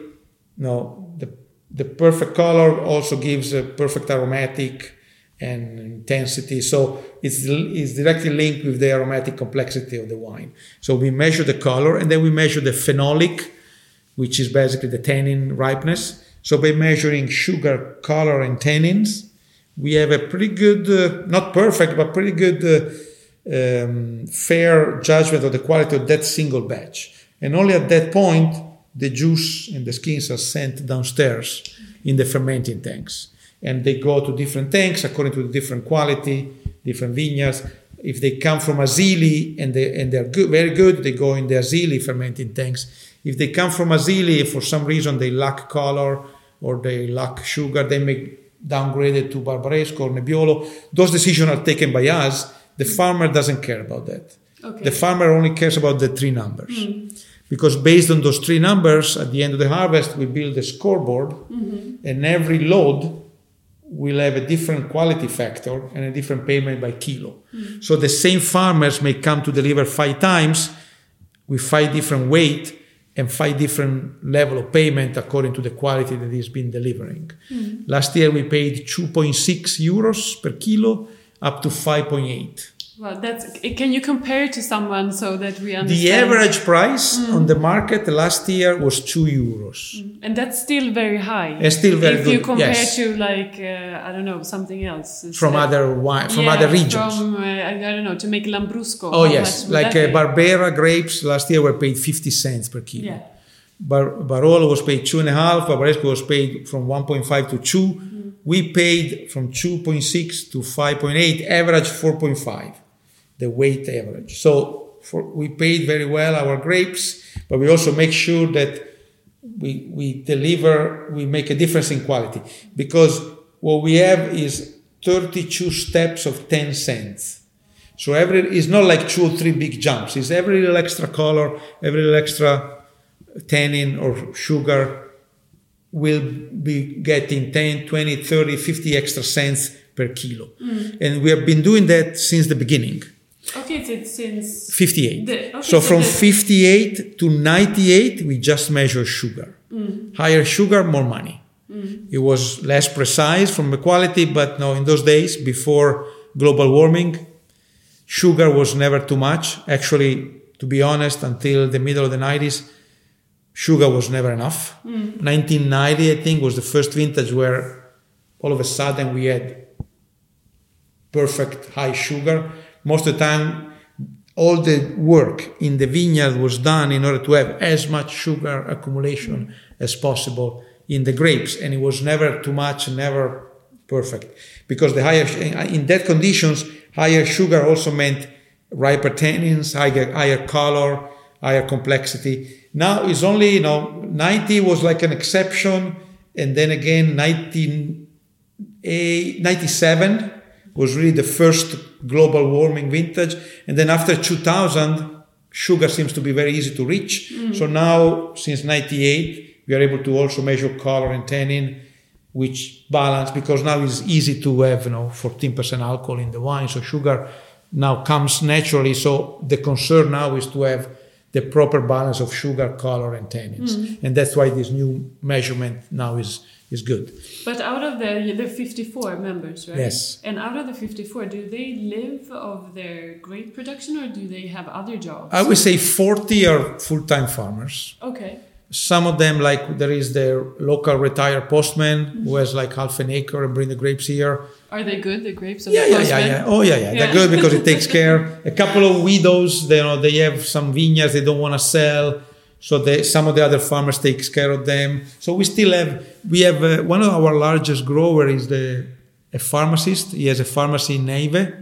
[SPEAKER 2] no, the, the perfect color also gives a perfect aromatic and intensity. So it's, it's directly linked with the aromatic complexity of the wine. So we measure the color and then we measure the phenolic, which is basically the tannin ripeness. So by measuring sugar, color, and tannins, we have a pretty good, uh, not perfect, but pretty good uh, um, fair judgment of the quality of that single batch. And only at that point, the juice and the skins are sent downstairs in the fermenting tanks. And they go to different tanks according to the different quality, different vineyards. If they come from Asili and, they, and they're good, very good, they go in the Asili fermenting tanks. If they come from Asili, for some reason they lack color or they lack sugar, they may downgraded to Barbaresco or Nebbiolo. Those decisions are taken by us. The farmer doesn't care about that.
[SPEAKER 1] Okay.
[SPEAKER 2] The farmer only cares about the three numbers. Hmm. Because based on those three numbers, at the end of the harvest, we build a scoreboard, mm-hmm. and every load will have a different quality factor and a different payment by kilo. Mm. So the same farmers may come to deliver five times with five different weight and five different level of payment according to the quality that he's been delivering. Mm. Last year we paid 2.6 euros per kilo up to 5.8.
[SPEAKER 1] Well, that's. Can you compare it to someone so that we understand?
[SPEAKER 2] The average price on the market last year was 2 euros.
[SPEAKER 1] and that's still very high.
[SPEAKER 2] It's still very
[SPEAKER 1] if you compare
[SPEAKER 2] yes.
[SPEAKER 1] to like uh, I don't know something else
[SPEAKER 2] From
[SPEAKER 1] like-
[SPEAKER 2] other wi- from
[SPEAKER 1] Yeah,
[SPEAKER 2] other regions.
[SPEAKER 1] From uh, I don't know to make Lambrusco.
[SPEAKER 2] Oh yes, like uh. Barbera grapes last year were paid 50 cents per kilo.
[SPEAKER 1] Yeah.
[SPEAKER 2] Bar- Barolo was paid two and a half. Barbaresco was paid from 1.5 to 2. We paid from 2.6 to 5.8, average 4.5, the weight average. So for, we paid very well our grapes, but we also make sure that we, we deliver, we make a difference in quality because what we have is 32 steps of 10 cents. So every it's not like two or three big jumps. It's every little extra color, every little extra tannin or sugar will be getting 10, 20, 30, 50 extra cents per kilo. Mm. And we have been doing that since the beginning.
[SPEAKER 1] Okay, it's since
[SPEAKER 2] 58.
[SPEAKER 1] The- okay,
[SPEAKER 2] so
[SPEAKER 1] so
[SPEAKER 2] from
[SPEAKER 1] the-
[SPEAKER 2] 58 to 98, we just measure sugar. Mm. Higher sugar, more money. Mm. It was less precise from the quality, but no, in those days, before global warming, sugar was never too much. Actually, to be honest, until the middle of the 90s, sugar was never enough. Mm. 1990, I think, was the first vintage where all of a sudden we had perfect high sugar. Most of the time, all the work in the vineyard was done in order to have as much sugar accumulation as possible in the grapes, and it was never too much, never perfect, because the higher in that conditions, higher sugar also meant riper tannins, higher higher color, higher complexity. Now it's only you know 90 was like an exception, and then again 19 eh, a 97 was really the first global warming vintage. And then after 2000 sugar seems to be very easy to reach. Mm. So now since 98 we are able to also measure color and tannin which balance because now it's easy to have you know 14% alcohol in the wine. So sugar now comes naturally. So the concern now is to have the proper balance of sugar color and tannins. Mm. And that's why this new measurement now is is good
[SPEAKER 1] But out of the the 54 members, right?
[SPEAKER 2] Yes.
[SPEAKER 1] And out of the 54, do they live of their grape production or do they have other jobs?
[SPEAKER 2] I would say 40 are full-time farmers.
[SPEAKER 1] Okay.
[SPEAKER 2] Some of them, like there is the local retired postman who mm-hmm. has like half an acre and bring the grapes here.
[SPEAKER 1] Are they good, the grapes of
[SPEAKER 2] Yeah,
[SPEAKER 1] the
[SPEAKER 2] yeah, yeah,
[SPEAKER 1] postman?
[SPEAKER 2] yeah. Oh, yeah, yeah.
[SPEAKER 1] Yeah.
[SPEAKER 2] They're good because it takes care. A couple of widows, they, you know, they have some vineyards they don't want to sell, so some of the other farmers takes care of them. So we still have we have uh, one of our largest grower is the a pharmacist. He has a pharmacy in Neive,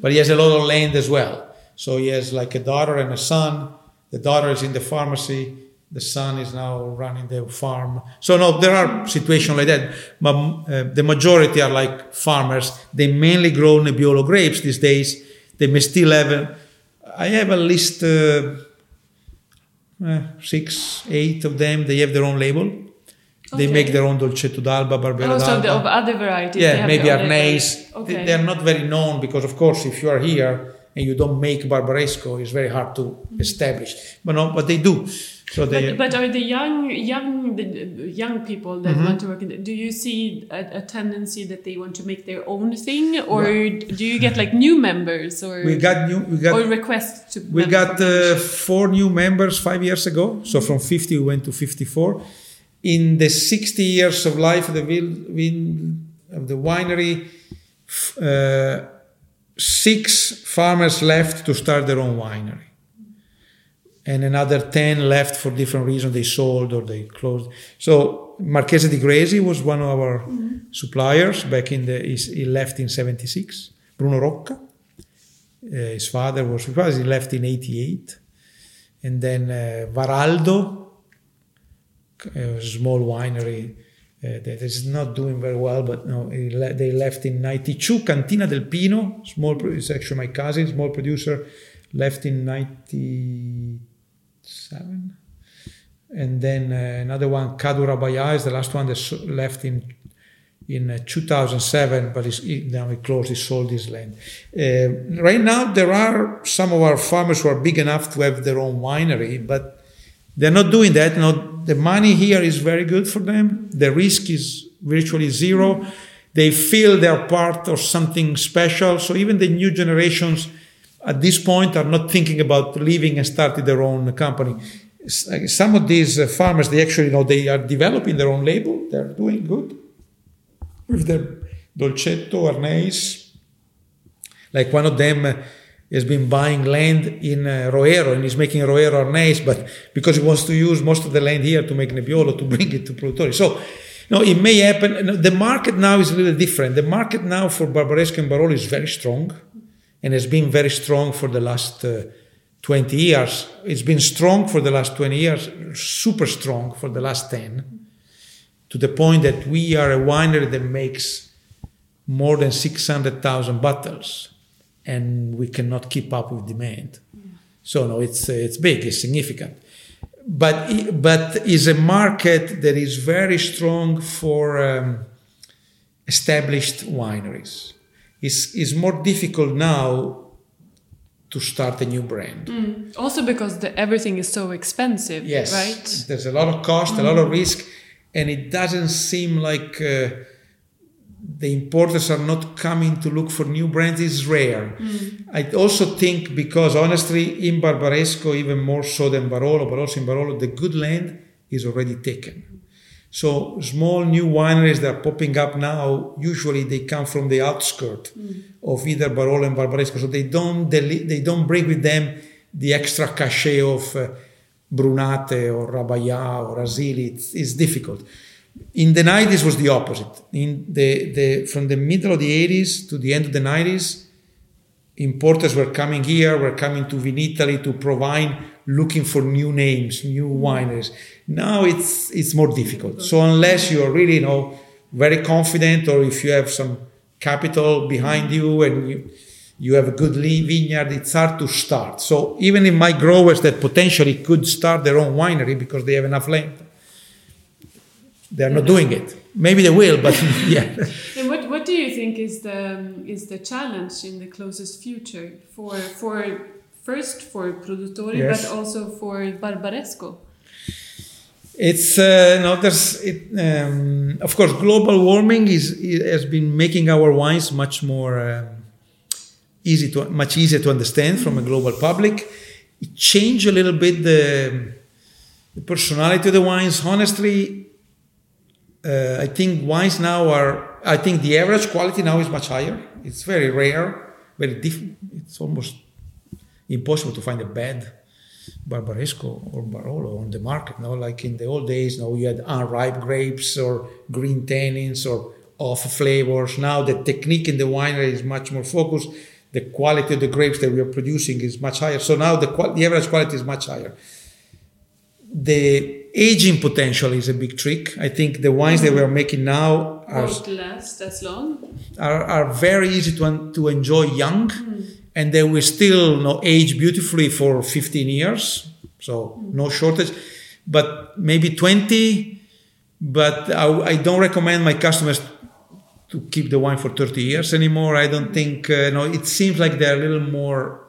[SPEAKER 2] but he has a lot of land as well. So he has like a daughter and a son. The daughter is in the pharmacy. The son is now running the farm. So no, there are situations like that, but uh, the majority are like farmers. They mainly grow Nebbiolo grapes these days. They may still have. A, I have a list. Uh, uh, six, eight of them. They have their own label. They make their own Dolcetto d'Alba, Barbera
[SPEAKER 1] Oh, so the, of other varieties.
[SPEAKER 2] Yeah, maybe
[SPEAKER 1] own
[SPEAKER 2] Arneis. They-
[SPEAKER 1] Okay.
[SPEAKER 2] They're not very known because, of course, if you are here and you don't make Barbaresco, it's very hard to establish. But no, but they do. So they.
[SPEAKER 1] But, but are the young young the young people that
[SPEAKER 2] Mm-hmm.
[SPEAKER 1] want to work in the, do you see a, a tendency that they want to make their own thing or do you get like new members or
[SPEAKER 2] we got new. We got
[SPEAKER 1] or requests to
[SPEAKER 2] We got uh, four new members five years ago. So from 50 we went to 54. In the 60 years of life of the, vin- of the winery, uh, six farmers left to start their own winery. And another 10 left for different reasons. They sold or they closed. So Marchesi di Gresy was one of our suppliers back in the, he left in 76. Bruno Rocca. Uh, his father was he left in 88 and then uh, varaldo a small winery uh, that is not doing very well, but no, they left in 92. Cantina del Pino, small, it's actually my cousin, small producer, left in 97. And then uh, another one, Ca' du Rabajà, is the last one that left in in uh, 2007, but he, now he closed, he sold his land. Uh, right now, there are some of our farmers who are big enough to have their own winery, but they're not doing that. No, the money here is very good for them. The risk is virtually zero. They feel they're part of something special. So even the new generations at this point are not thinking about leaving and starting their own company. Some of these uh, farmers, they actually you know they are developing their own label. They're doing good with their Dolcetto, Arneis. Like one of them has been buying land in uh, Roero and he's making Roero Arneis, but because he wants to use most of the land here to make Nebbiolo to bring it to Produttori. So, no, it may happen. The market now is a little different. The market now for Barbaresco and Barolo is very strong and has been very strong for the last uh, 20 years. It's been strong for the last 20 years, super strong for the last 10, to the point that we are a winery that makes more than 600,000 bottles and we cannot keep up with demand. Yeah. So no, it's it's big, it's significant, but but is a market that is very strong for um, established wineries. It's, it's more difficult now to start a new brand.
[SPEAKER 1] Mm. Also because the, everything is so expensive,
[SPEAKER 2] yes,
[SPEAKER 1] right?
[SPEAKER 2] There's a lot of cost, mm. a lot of risk, and it doesn't seem like. Uh, the importers are not coming to look for new brands is rare. Mm. I also think because honestly, in Barbaresco, even more so than Barolo, but also in Barolo, the good land is already taken. So small new wineries that are popping up now, usually they come from the outskirts mm. of either Barolo and Barbaresco. So they don't they don't bring with them the extra cachet of uh, Brunate or Rabajà or Asili. It's, it's difficult. In the 90s was the opposite. In the, the, from the middle of the 80s to the end of the 90s, importers were coming here, were coming to Vinitaly, to ProWein, looking for new names, new wineries. Now it's it's more difficult. So unless you are really, you know, very confident, or if you have some capital behind you and you you have a good vineyard, it's hard to start. So even in my growers that potentially could start their own winery because they have enough land, they're not doing it. Maybe they will, but yeah.
[SPEAKER 1] And what, what do you think is the is the challenge in the closest future for for first for Produttori, yes. but also for Barbaresco?
[SPEAKER 2] It's uh, no, there's it, um, of course global warming is, has been making our wines much more um, easy to much easier to understand from a global public. It changed a little bit the, the personality of the wines. Honestly, uh, I think wines now are. I think the average quality now is much higher. It's very rare, very different. It's almost impossible to find a bad Barbaresco or Barolo on the market. No, like in the old days, now you had unripe grapes or green tannins or off flavors. Now the technique in the winery is much more focused. The quality of the grapes that we are producing is much higher. So now the, the average quality is much higher. The aging potential is a big trick. I think the wines that we are making now
[SPEAKER 1] are last as long.
[SPEAKER 2] Are, are very easy to to enjoy young, mm. And they will still you know, age beautifully for 15 years. So no shortage, but maybe 20. But I, I, don't recommend my customers to keep the wine for 30 years anymore. I don't think. Uh, no, it seems like they're a little more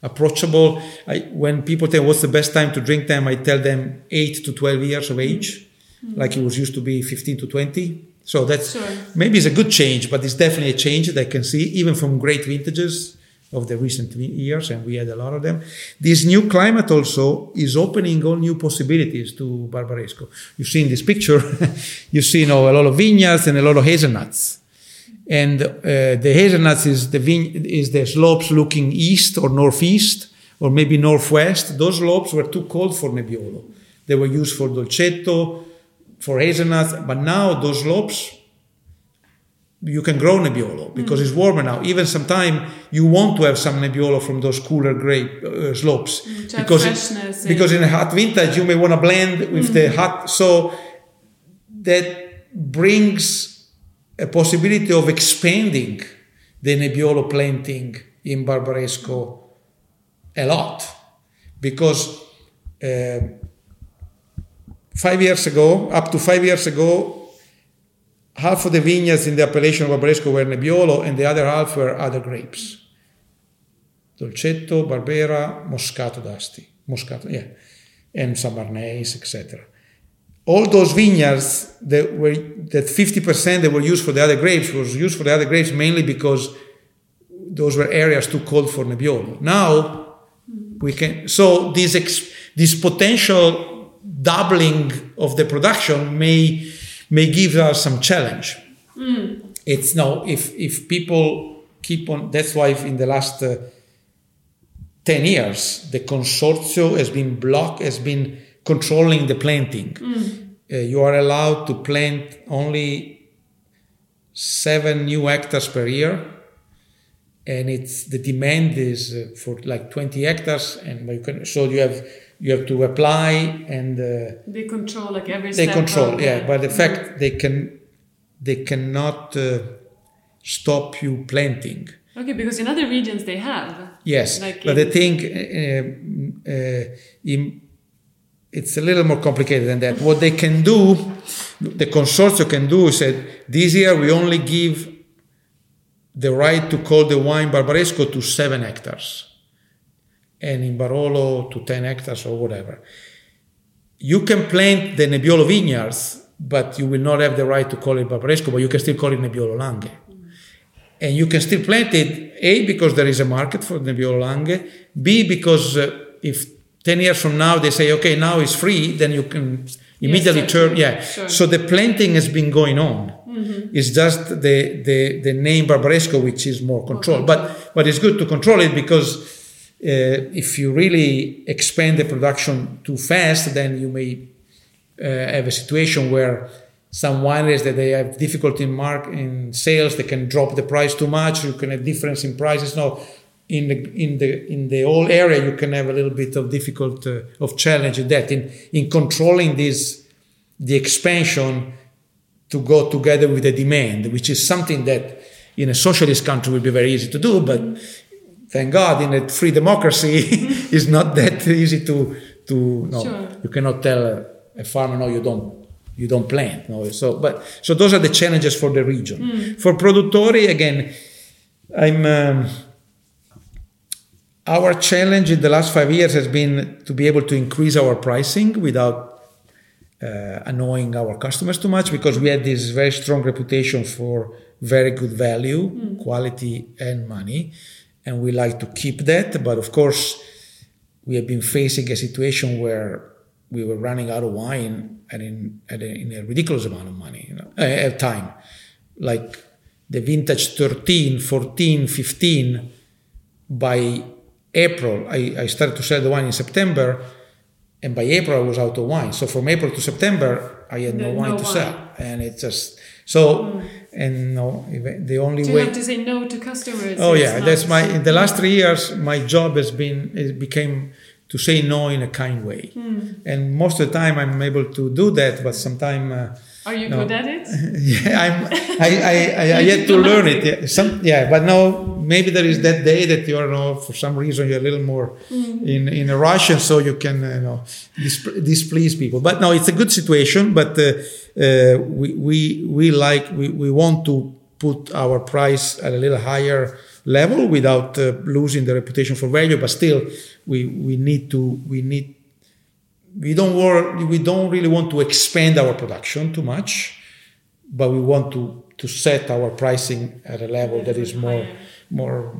[SPEAKER 2] approachable. I, when people tell what's the best time to drink them, I tell them 8 to 12 years of age, mm-hmm. like it was used to be 15 to 20. So that's sure. maybe it's a good change, but it's definitely a change that I can see even from great vintages of the recent years, and we had a lot of them. This new climate also is opening all new possibilities to Barbaresco. You see in this picture, you see you know, a lot of vineyards and a lot of hazelnuts and uh, the hazelnuts is the vine- is the slopes looking east or northeast or maybe northwest. Those slopes were too cold for Nebbiolo. They were used for dolcetto, for hazelnuts, but now those slopes you can grow Nebbiolo because mm. it's warmer now. Even sometime you want to have some Nebbiolo from those cooler grape uh, slopes
[SPEAKER 1] mm,
[SPEAKER 2] because
[SPEAKER 1] it,
[SPEAKER 2] because in a hot vintage you may want to blend with mm. the hot so that brings a possibility of expanding the Nebbiolo planting in Barbaresco a lot because uh, five years ago, up to five years ago, half of the vineyards in the appellation of Barbaresco were Nebbiolo and the other half were other grapes. Dolcetto, Barbera, Moscato d'Asti, Moscato, yeah, and Sambarnese, etc. All those vineyards that were that 50% that were used for the other grapes was used for the other grapes mainly because those were areas too cold for Nebbiolo. Now we can so this ex, this potential doubling of the production may may give us some challenge. Mm. It's no if if people keep on. That's why in the last uh, ten years the consortium has been block has been controlling the planting. Mm. Uh, you are allowed to plant only seven new hectares per year and it's the demand is uh, for like 20 hectares and you can so you have you have to apply and uh,
[SPEAKER 1] they control like every
[SPEAKER 2] they control yeah but the fact they can they cannot uh, stop you planting.
[SPEAKER 1] Okay because in other regions they have.
[SPEAKER 2] Yes like but the thing uh, uh, in, it's a little more complicated than that. What they can do the consortium can do is that this year we only give the right to call the wine Barbaresco to seven hectares and in Barolo to 10 hectares or whatever. You can plant the Nebbiolo vineyards, but you will not have the right to call it Barbaresco, but you can still call it Nebbiolo Langhe. And you can still plant it, A, because there is a market for Nebbiolo Langhe, B, because uh, if 10 years from now they say, okay, now it's free, then you can immediately yes, turn, yeah. Sure. So the planting has been going on. Mm-hmm. It's just the, the, the name Barbaresco, which is more controlled. Okay. But, but it's good to control it because if you really expand the production too fast, then you may uh, have a situation where some wineries that they have difficulty in mark in sales, they can drop the price too much. You can have difference in prices. No, in the in the in the whole area, you can have a little bit of difficult uh, of challenge in that in in controlling this the expansion to go together with the demand, which is something that in a socialist country would be very easy to do, but thank God in a free democracy it's not that easy to to no sure. you cannot tell a, a, farmer no you don't you don't plant no so but so those are the challenges for the region mm. for produttori again I'm um, our challenge in the last five years has been to be able to increase our pricing without uh, annoying our customers too much because we had this very strong reputation for very good value, mm. quality, and money. And we like to keep that. But of course, we have been facing a situation where we were running out of wine and in, a, in a ridiculous amount of money, you know, at time. Like the vintage 13, 14, 15, by April, I, I started to sell the wine in September and by April I was out of wine. So from April to September I had no, no wine no to wine. sell, and it just so mm. And no the only
[SPEAKER 1] Do
[SPEAKER 2] way.
[SPEAKER 1] You have to say no to customers.
[SPEAKER 2] Oh yeah, that's my in the last three years my job has been it became to say no in a kind way, mm. and most of the time I'm able to do that, but sometimes. Uh,
[SPEAKER 1] are you no. good at it?
[SPEAKER 2] yeah, I'm. I I, I, I yet to learn it. Yeah, some yeah, but now Maybe there is that day that you are, know, for some reason, you're a little more mm. in in a rush, and so you can, you know, displease people. But no, it's a good situation. But uh, uh, we we we like we we want to put our price at a little higher level without uh, losing the reputation for value. But still, we we need to we need we don't work, we don't really want to expand our production too much, but we want to to set our pricing at a level that is more more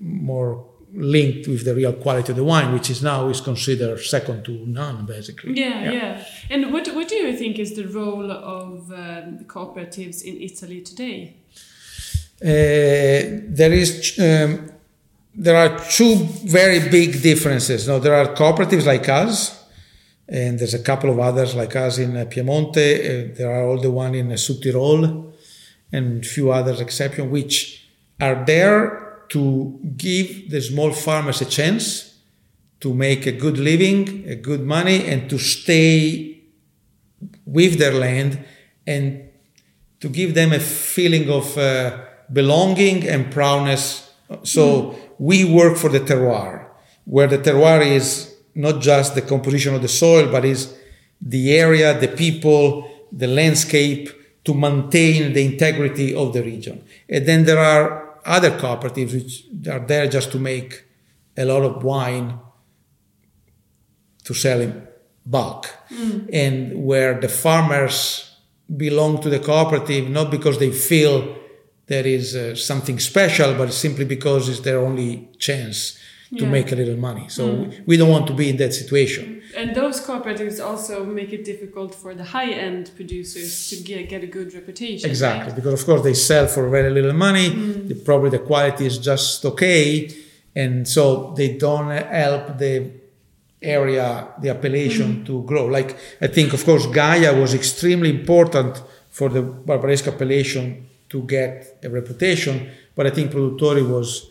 [SPEAKER 2] more linked with the real quality of the wine, which is now is considered second to none, basically.
[SPEAKER 1] Yeah, yeah. yeah. And what what do you think is the role of um, cooperatives in Italy today?
[SPEAKER 2] Uh, there is um, there are two very big differences. Now, there are cooperatives like us, and there's a couple of others like us in uh, Piemonte. Uh, there are all the one in uh, Südtirol, and few others exception, which are there to give the small farmers a chance to make a good living, a good money, and to stay with their land and to give them a feeling of uh, belonging and proudness. So mm. We work for the terroir, where the terroir is not just the composition of the soil, but is the area, the people, the landscape to maintain the integrity of the region. And then there are other cooperatives which are there just to make a lot of wine to sell in bulk, mm. and where the farmers belong to the cooperative not because they feel there is uh, something special, but simply because it's their only chance to yeah. make a little money. So mm. we don't want to be in that situation.
[SPEAKER 1] And those cooperatives also make it difficult for the high end producers to get, get a good reputation.
[SPEAKER 2] Exactly,
[SPEAKER 1] right?
[SPEAKER 2] because of course they sell for very little money. Mm. The, probably the quality is just okay, and so they don't help the area, the appellation mm. to grow. Like I think, of course, Gaja was extremely important for the Barbaresco appellation to get a reputation, but I think Produttori was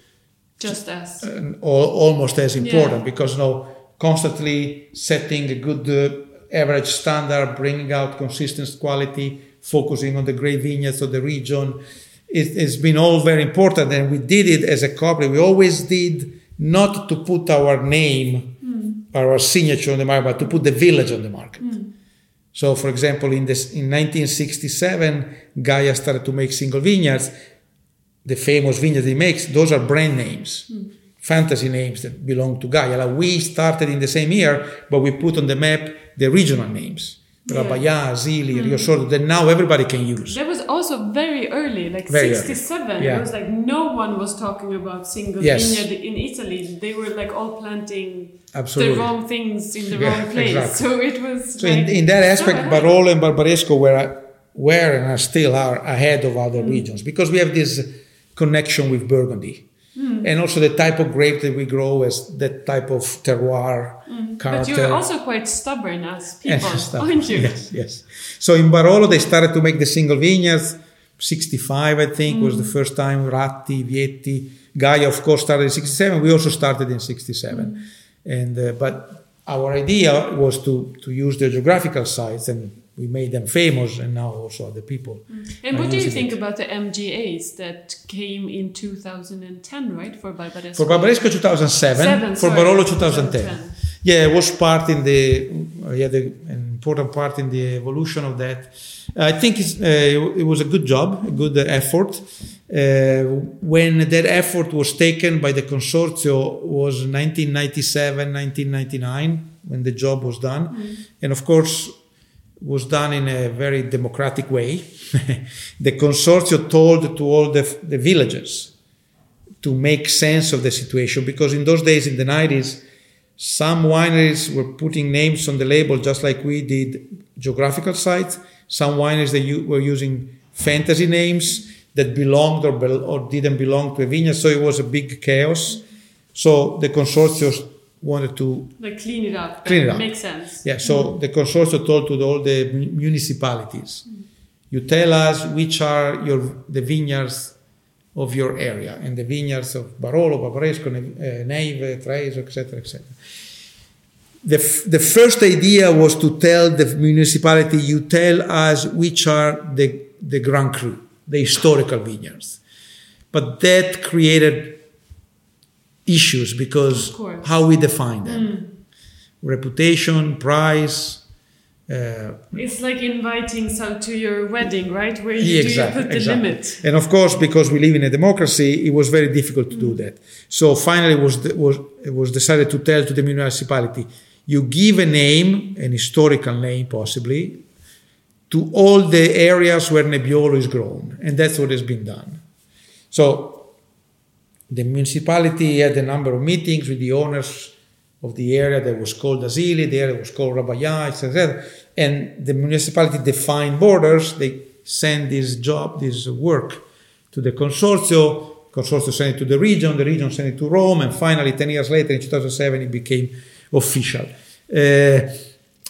[SPEAKER 1] just as
[SPEAKER 2] uh, almost as important yeah. because you know constantly setting a good uh, average standard, bringing out consistent quality, focusing on the great vineyards of the region. It, has been all very important, and we did it as a company. We always did not to put our name, mm. our signature on the market, but to put the village on the market. Mm. So, for example, in this in 1967, Gaja started to make single vineyards the famous vineyards he makes, those are brand names, mm. fantasy names that belong to Gaja. Like we started in the same year, but we put on the map the regional names. Yeah. Rabajà, Asili, mm. That now everybody can use.
[SPEAKER 1] That was also very early, like very 67. Yeah. It was like no one was talking about single yes. vineyard in Italy. They were like all planting Absolutely. the wrong things in the yeah, wrong place. Exactly. So it was.
[SPEAKER 2] So like in, in, that aspect, so Barolo and Barbaresco were, were and still are ahead of other mm. regions because we have this connection with Burgundy. Mm. And also the type of grape that we grow as that type of terroir
[SPEAKER 1] mm. character. But you're also quite stubborn as people, yes, aren't you?
[SPEAKER 2] Yes, yes. So in Barolo they started to make the single vineyards. 65, I think, mm. was the hmm. first time. Ratti, Vietti, Gaja, of course, started in 67. We also started in 67. Hmm. And uh, but our idea was to to use the geographical sites and we made them famous and now also other people.
[SPEAKER 1] Mm. And what do you think it. about the MGAs that came in 2010, right, for Barbaresco?
[SPEAKER 2] For Barbaresco 2007, Seven, for sorry, Barolo 2010. 2010. Yeah, it was part in the, yeah, the, an important part in the evolution of that. I think uh, it was a good job, a good effort. Uh, when that effort was taken by the consorzio was 1997, 1999, when the job was done. Mm. And of course, was done in a very democratic way. the consortium told to all the, the villagers to make sense of the situation because in those days, in the 90s, some wineries were putting names on the label just like we did geographical sites. Some wineries they were using fantasy names that belonged or, or didn't belong to a vineyard, so it was a big chaos. So the consortium wanted to
[SPEAKER 1] like clean it up.
[SPEAKER 2] Clean it up.
[SPEAKER 1] Makes sense.
[SPEAKER 2] Yeah. So mm. the consortium told to all the municipalities, mm. you tell us which are your the vineyards of your area and the vineyards of Barolo, Barbaresco, uh, Neive, Treiso, etc., etc. The, f- the first idea was to tell the municipality, you tell us which are the, the Grand Cru, the historical vineyards. But that created issues because how we define them. Mm. reputation price
[SPEAKER 1] uh, it's like inviting some to your wedding right? Where you, exactly, you put the exactly. limit.
[SPEAKER 2] And of course because we live in a democracy it was very difficult to mm. do that. So finally it was, was, it was decided to tell to the municipality you give a name an historical name possibly to all the areas where Nebbiolo is grown. And that's what has been done. So the municipality had a number of meetings with the owners of the area that was called Asili, the area was called Rabajà, etc. And the municipality defined borders. They send this job, this work to the consortium. Consortium sent it to the region. The region sent it to Rome, and finally, ten years later, in 2007, it became official. Uh,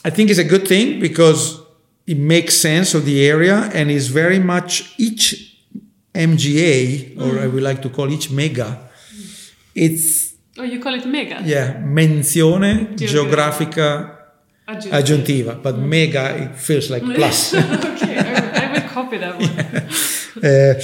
[SPEAKER 2] I think it's a good thing because it makes sense of the area and is very much each MGA, or mm. I would like to call each mega, it's.
[SPEAKER 1] Oh, you call it mega?
[SPEAKER 2] Yeah, menzione geografica aggiuntiva. aggiuntiva but mm. mega, it feels like plus.
[SPEAKER 1] okay, I, I copy that one.
[SPEAKER 2] Uh,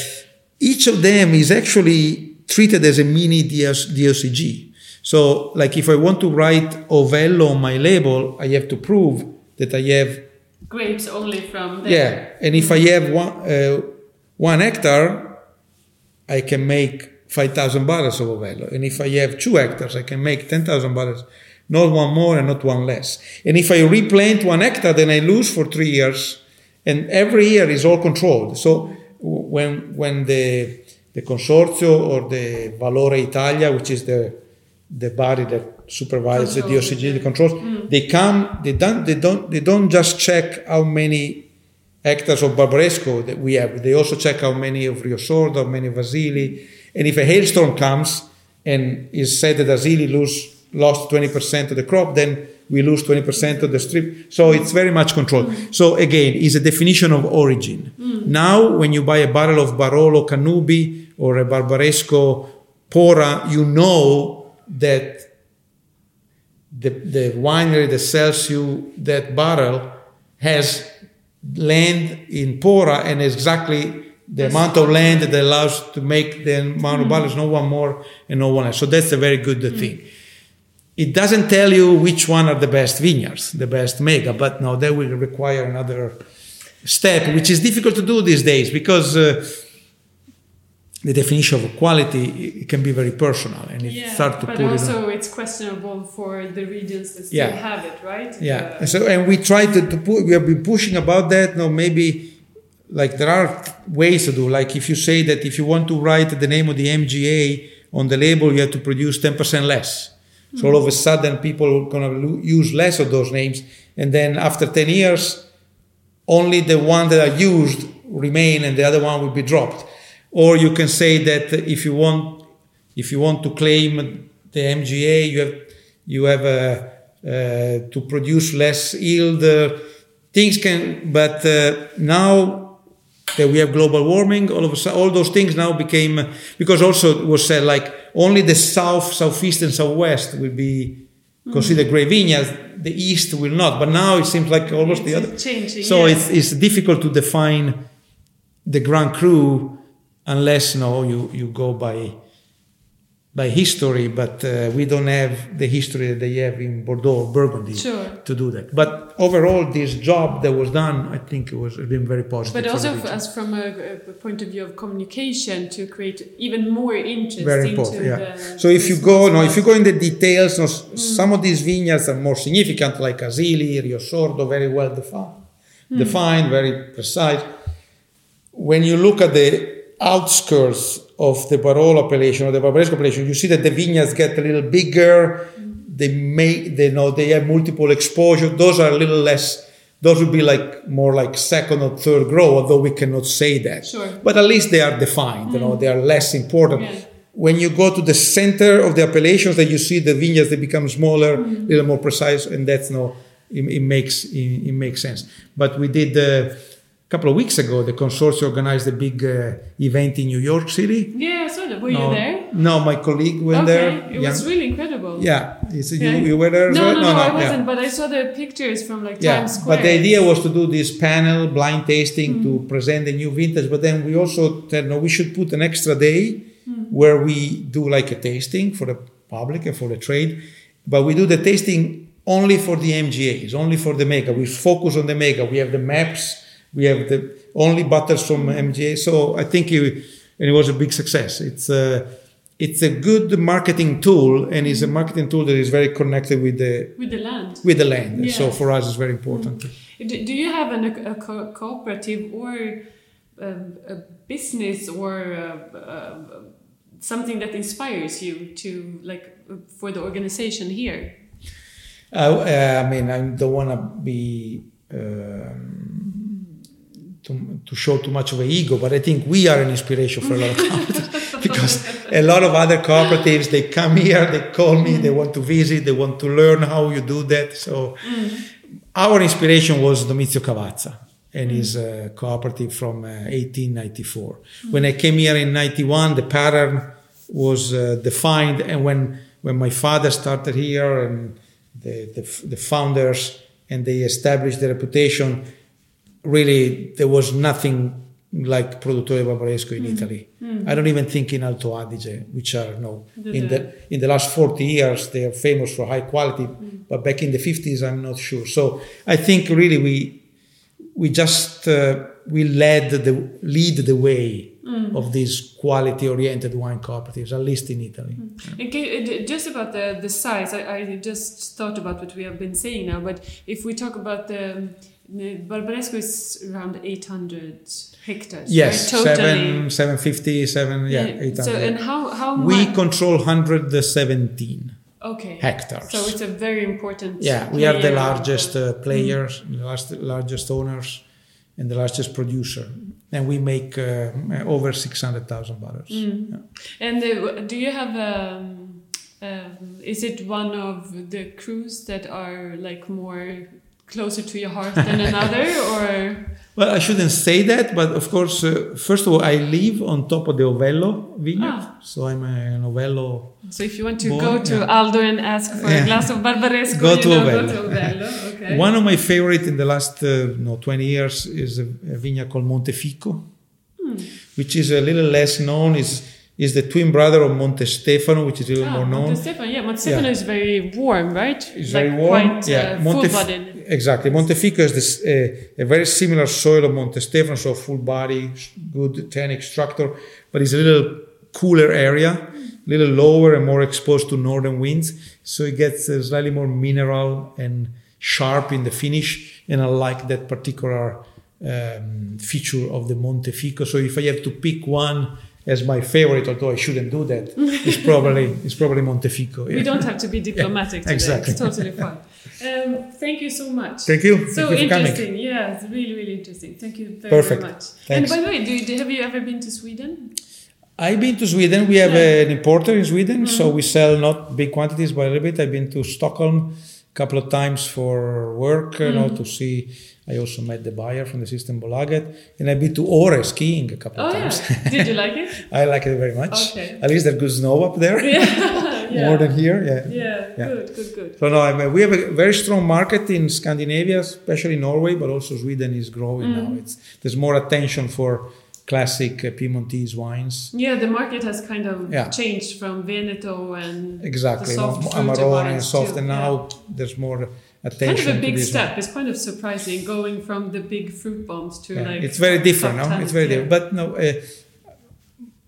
[SPEAKER 2] each of them is actually treated as a mini DS, DOCG. So, like if I want to write Ovello on my label, I have to prove that I have
[SPEAKER 1] grapes only from there.
[SPEAKER 2] Yeah, and if I have one uh, one hectare, I can make five thousand barrels of Ovello, and if I have two hectares, I can make ten thousand barrels, not one more and not one less. And if I replant one hectare, then I lose for three years, and every year is all controlled. So when when the the consorzio or the Valoritalia, which is the the body that supervises the DOCG, the controls, mm. they come, they don't, they don't, they don't just check how many hectares of Barbaresco that we have. They also check how many of Rio Sordo, how many of Asili. And if a hailstorm comes and is said that Asili lose, lost 20% of the crop, then we lose 20% of the strip. So it's very much controlled. Mm. So again, it's a definition of origin. Mm. Now, when you buy a barrel of Barolo Cannubi or a Barbaresco Pora, you know that the, the winery that sells you that barrel has land in Pora and exactly the amount of land that allows to make the amount of barrels, no one more and no one less. So that's a very good mm-hmm. thing. It doesn't tell you which one are the best vineyards, the best mega, but no, that will require another step, which is difficult to do these days because uh, the definition of quality it can be very personal and it
[SPEAKER 1] yeah,
[SPEAKER 2] start to
[SPEAKER 1] but
[SPEAKER 2] put
[SPEAKER 1] also
[SPEAKER 2] it
[SPEAKER 1] it's questionable for the regions that still
[SPEAKER 2] yeah.
[SPEAKER 1] have it right
[SPEAKER 2] yeah uh, so and we try to, to put we have been pushing about that no maybe like there are ways to do like if you say that if you want to write the name of the mga on the label you have to produce 10% less mm-hmm. so all of a sudden people are going to use less of those names and then after 10 years only the one that are used remain and the other one will be dropped or you can say that if you want, if you want to claim the MGA, you have you have uh, uh, to produce less yield. Uh, things can, but uh, now that we have global warming, all of a sudden, all those things now became because also it was said like only the south, southeast, and southwest will be considered mm. great vineyards. The east will not. But now it seems like almost
[SPEAKER 1] it's
[SPEAKER 2] the other.
[SPEAKER 1] Changing,
[SPEAKER 2] so
[SPEAKER 1] yes.
[SPEAKER 2] it's, it's difficult to define the Grand Cru unless no you you go by by history, but uh, we don't have the history that they have in Bordeaux, or Burgundy,
[SPEAKER 1] sure.
[SPEAKER 2] to do that. But overall, this job that was done, I think it was been very positive.
[SPEAKER 1] But also, as from a, a, point of view of communication, to create even more interest.
[SPEAKER 2] Very important. yeah. so if you go, no, if you go in the details, no, mm. some of these vineyards are more significant, like Asili, Rio Sordo, very well defined, mm. defined, very precise. When you look at the outskirts of the Barolo appellation or the Barbaresco appellation, you see that the vineyards get a little bigger. They make, they know, they have multiple exposure. Those are a little less. Those would be like more like second or third grow, although we cannot say that.
[SPEAKER 1] Sure.
[SPEAKER 2] But at least they are defined. Mm. You know, they are less important. Yeah. When you go to the center of the appellations, that you see the vineyards they become smaller, mm. a little more precise, and that's no. It, it makes it, it, makes sense. But we did. Uh, couple of weeks ago, the consortium organized a big uh, event in New York City.
[SPEAKER 1] Yeah, I saw that. Were
[SPEAKER 2] no,
[SPEAKER 1] you there?
[SPEAKER 2] No, my colleague went
[SPEAKER 1] okay.
[SPEAKER 2] there.
[SPEAKER 1] It yeah. was really incredible.
[SPEAKER 2] Yeah, you, you were there.
[SPEAKER 1] No,
[SPEAKER 2] well?
[SPEAKER 1] no, no, no, I wasn't. Yeah. But I saw the pictures from like
[SPEAKER 2] yeah.
[SPEAKER 1] Times Square.
[SPEAKER 2] But the idea was to do this panel blind tasting mm. to present the new vintage. But then we also said no, we should put an extra day mm. where we do like a tasting for the public and for the trade. But we do the tasting only for the MGAs, only for the mega. We focus on the mega. We have the maps. We have the only butters from MGA. So I think it, and it was a big success. It's a, it's a good marketing tool and it's a marketing tool that is very connected with the
[SPEAKER 1] with the land
[SPEAKER 2] with the land so for us it's very important
[SPEAKER 1] mm. do, do you have an, a, co cooperative or a, a business or a, uh, something that inspires you to like for the organization here
[SPEAKER 2] uh, uh, i mean i don't want to be um, to, to show too much of an ego, but I think we are an inspiration for a lot of cooperatives because a lot of other cooperatives they come here, they call me, they want to visit, they want to learn how you do that. So mm. our inspiration was Domizio Cavazza and mm. his uh, cooperative from uh, 1894. Mm. When I came here in 91, the pattern was uh, defined, and when when my father started here and the, the, the founders and they established the reputation really there was nothing like Produttori Barbaresco in mm. Italy. Mm. I don't even think in Alto Adige, which are no in the in the last 40 years they are famous for high quality, mm. but back in the 50s I'm not sure. So I think really we we just uh, we led the lead the way Hmm. of these quality oriented wine cooperatives, at least in Italy. Hmm.
[SPEAKER 1] Okay, just about the, the size, I, I just thought about what we have been saying now, but if we talk about the Barbaresco is around 800 hectares.
[SPEAKER 2] Yes,
[SPEAKER 1] right?
[SPEAKER 2] seven, 750, seven, yeah,
[SPEAKER 1] Yeah.
[SPEAKER 2] 800.
[SPEAKER 1] So, and how, how
[SPEAKER 2] we
[SPEAKER 1] much?
[SPEAKER 2] control 117
[SPEAKER 1] okay.
[SPEAKER 2] hectares.
[SPEAKER 1] So it's a very important.
[SPEAKER 2] yeah, we are the largest uh, players, hmm. the last, largest owners, and the largest producer. And we make uh, over 600,000 barrels.
[SPEAKER 1] Mm.
[SPEAKER 2] Yeah.
[SPEAKER 1] And uh, do you have um, um, is it one of the crus that are like more closer to your heart than another, or
[SPEAKER 2] Well, I shouldn't say that, but of course, uh, first of all, I live on top of the Ovello vineyard,
[SPEAKER 1] Ah.
[SPEAKER 2] so I'm an Ovello.
[SPEAKER 1] so if you want to
[SPEAKER 2] Boy,
[SPEAKER 1] go to
[SPEAKER 2] yeah.
[SPEAKER 1] Aldo and ask for
[SPEAKER 2] Yeah.
[SPEAKER 1] a glass of Barbaresco,
[SPEAKER 2] Go to
[SPEAKER 1] know,
[SPEAKER 2] Ovello.
[SPEAKER 1] go to Ovello. Okay.
[SPEAKER 2] One of my favorite in the last uh, no 20 years is a, a vineyard called Montefico,
[SPEAKER 1] Hmm.
[SPEAKER 2] which is a little less known. is is the twin brother of Montestefano, which is a little
[SPEAKER 1] Ah,
[SPEAKER 2] more known.
[SPEAKER 1] Montestefano, yeah, Montestefano
[SPEAKER 2] Yeah.
[SPEAKER 1] is very warm, right?
[SPEAKER 2] It's
[SPEAKER 1] like
[SPEAKER 2] very warm.
[SPEAKER 1] Quite,
[SPEAKER 2] yeah,
[SPEAKER 1] uh,
[SPEAKER 2] Montef-
[SPEAKER 1] full-bodied.
[SPEAKER 2] Exactly. Montefico is this, uh, a very similar soil of Montestefano, so full body, good tannic structure, but it's a little cooler area, a little lower and more exposed to northern winds. So it gets uh, slightly more mineral and sharp in the finish. And I like that particular um, feature of the Montefico. So if I have to pick one as my favorite, although I shouldn't do that, it's probably it's probably Montefico.
[SPEAKER 1] We don't have to be diplomatic today.
[SPEAKER 2] exactly.
[SPEAKER 1] It's totally fine. Um, thank you so much.
[SPEAKER 2] Thank you.
[SPEAKER 1] So
[SPEAKER 2] Thank you coming.
[SPEAKER 1] interesting. Yeah, it's really, really interesting. Thank you very,
[SPEAKER 2] Perfect.
[SPEAKER 1] very much.
[SPEAKER 2] Thanks.
[SPEAKER 1] And by the way, do you, have you ever been to Sweden?
[SPEAKER 2] I've been to Sweden. We have
[SPEAKER 1] Yeah.
[SPEAKER 2] an importer in Sweden, so
[SPEAKER 1] Mm-hmm.
[SPEAKER 2] we sell not big quantities, but a little bit. I've been to Stockholm couple of times for work, you
[SPEAKER 1] Mm-hmm.
[SPEAKER 2] know, to see. I also met the buyer from the Systembolaget, and I've been to Åre skiing a couple
[SPEAKER 1] Oh
[SPEAKER 2] of
[SPEAKER 1] yeah.
[SPEAKER 2] times.
[SPEAKER 1] Did you like it?
[SPEAKER 2] I like it very much.
[SPEAKER 1] Okay.
[SPEAKER 2] At least there's good snow up there,
[SPEAKER 1] yeah. yeah.
[SPEAKER 2] more than here. Yeah.
[SPEAKER 1] Yeah.
[SPEAKER 2] Yeah.
[SPEAKER 1] Good. Good. Good.
[SPEAKER 2] So no, I mean, we have a very strong market in Scandinavia, especially Norway, but also Sweden is growing
[SPEAKER 1] Mm.
[SPEAKER 2] now. It's there's more attention for classic uh, Piemontese wines.
[SPEAKER 1] Yeah, the market has kind of
[SPEAKER 2] Yeah.
[SPEAKER 1] changed from Veneto and
[SPEAKER 2] Exactly,
[SPEAKER 1] the soft fruity
[SPEAKER 2] Amarone and soft, and
[SPEAKER 1] yeah.
[SPEAKER 2] now there's more attention.
[SPEAKER 1] kind of a big step.
[SPEAKER 2] one.
[SPEAKER 1] It's kind of surprising going from the big fruit bombs to
[SPEAKER 2] Yeah,
[SPEAKER 1] like
[SPEAKER 2] it's very different, no? It's very different. But no, uh,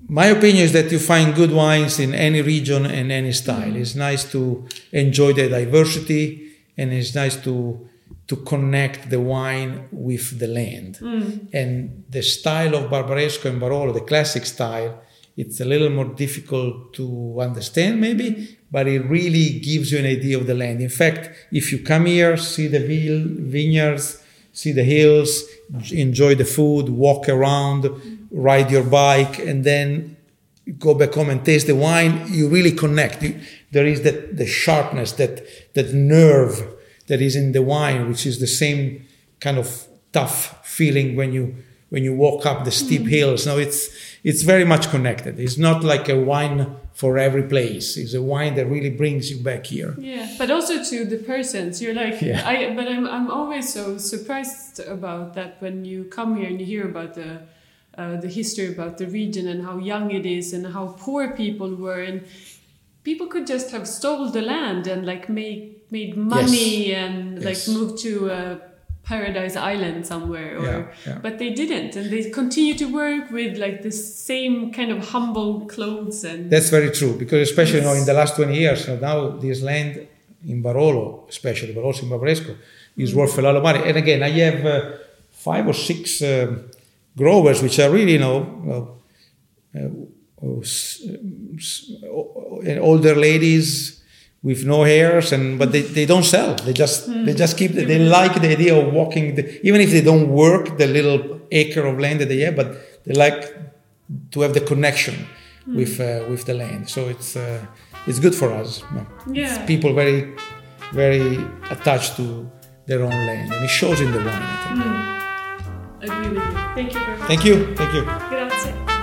[SPEAKER 2] my opinion is that you find good wines in any region and any style.
[SPEAKER 1] Mm-hmm.
[SPEAKER 2] It's nice to enjoy the diversity, and it's nice to to connect the wine with the land.
[SPEAKER 1] Mm.
[SPEAKER 2] And the style of Barbaresco and Barolo, the classic style, it's a little more difficult to understand maybe, but it really gives you an idea of the land. In fact, if you come here, see the vineyards, see the hills, enjoy the food, walk around, ride your bike, and then go back home and taste the wine, you really connect. You, there is that the sharpness, that that nerve that is in the wine, which is the same kind of tough feeling when you when you walk up the steep hills. No, it's it's very much connected. It's not like a wine for every place. It's a wine that really brings you back here.
[SPEAKER 1] Yeah, but also to the persons. You're like,
[SPEAKER 2] Yeah.
[SPEAKER 1] I. But I'm. I'm always so surprised about that when you come here and you hear about the, uh, the history about the region and how young it is and how poor people were and people could just have stole the land and like made made money and like
[SPEAKER 2] Yes.
[SPEAKER 1] moved to a paradise island somewhere or
[SPEAKER 2] Yeah, yeah.
[SPEAKER 1] but they didn't and they continue to work with like the same kind of humble clothes and
[SPEAKER 2] That's very true because especially you know, in the last 20 years, now this land in Barolo, especially, but also in Barbaresco, is worth a lot of money. And again, I have uh, five or six um growers which are really, you know, well, uh, s- uh, older ladies with no hairs and but they, they don't sell. They just they just keep they like the idea of walking the, even if they don't work the little acre of land that they have but they like to have the connection with uh, with the land. So it's uh, it's good for us.
[SPEAKER 1] Yeah.
[SPEAKER 2] People very very attached to their own land and it shows in the wine I think.
[SPEAKER 1] agree with you. Thank you very much.
[SPEAKER 2] thank you. Thank you.
[SPEAKER 1] Grazie.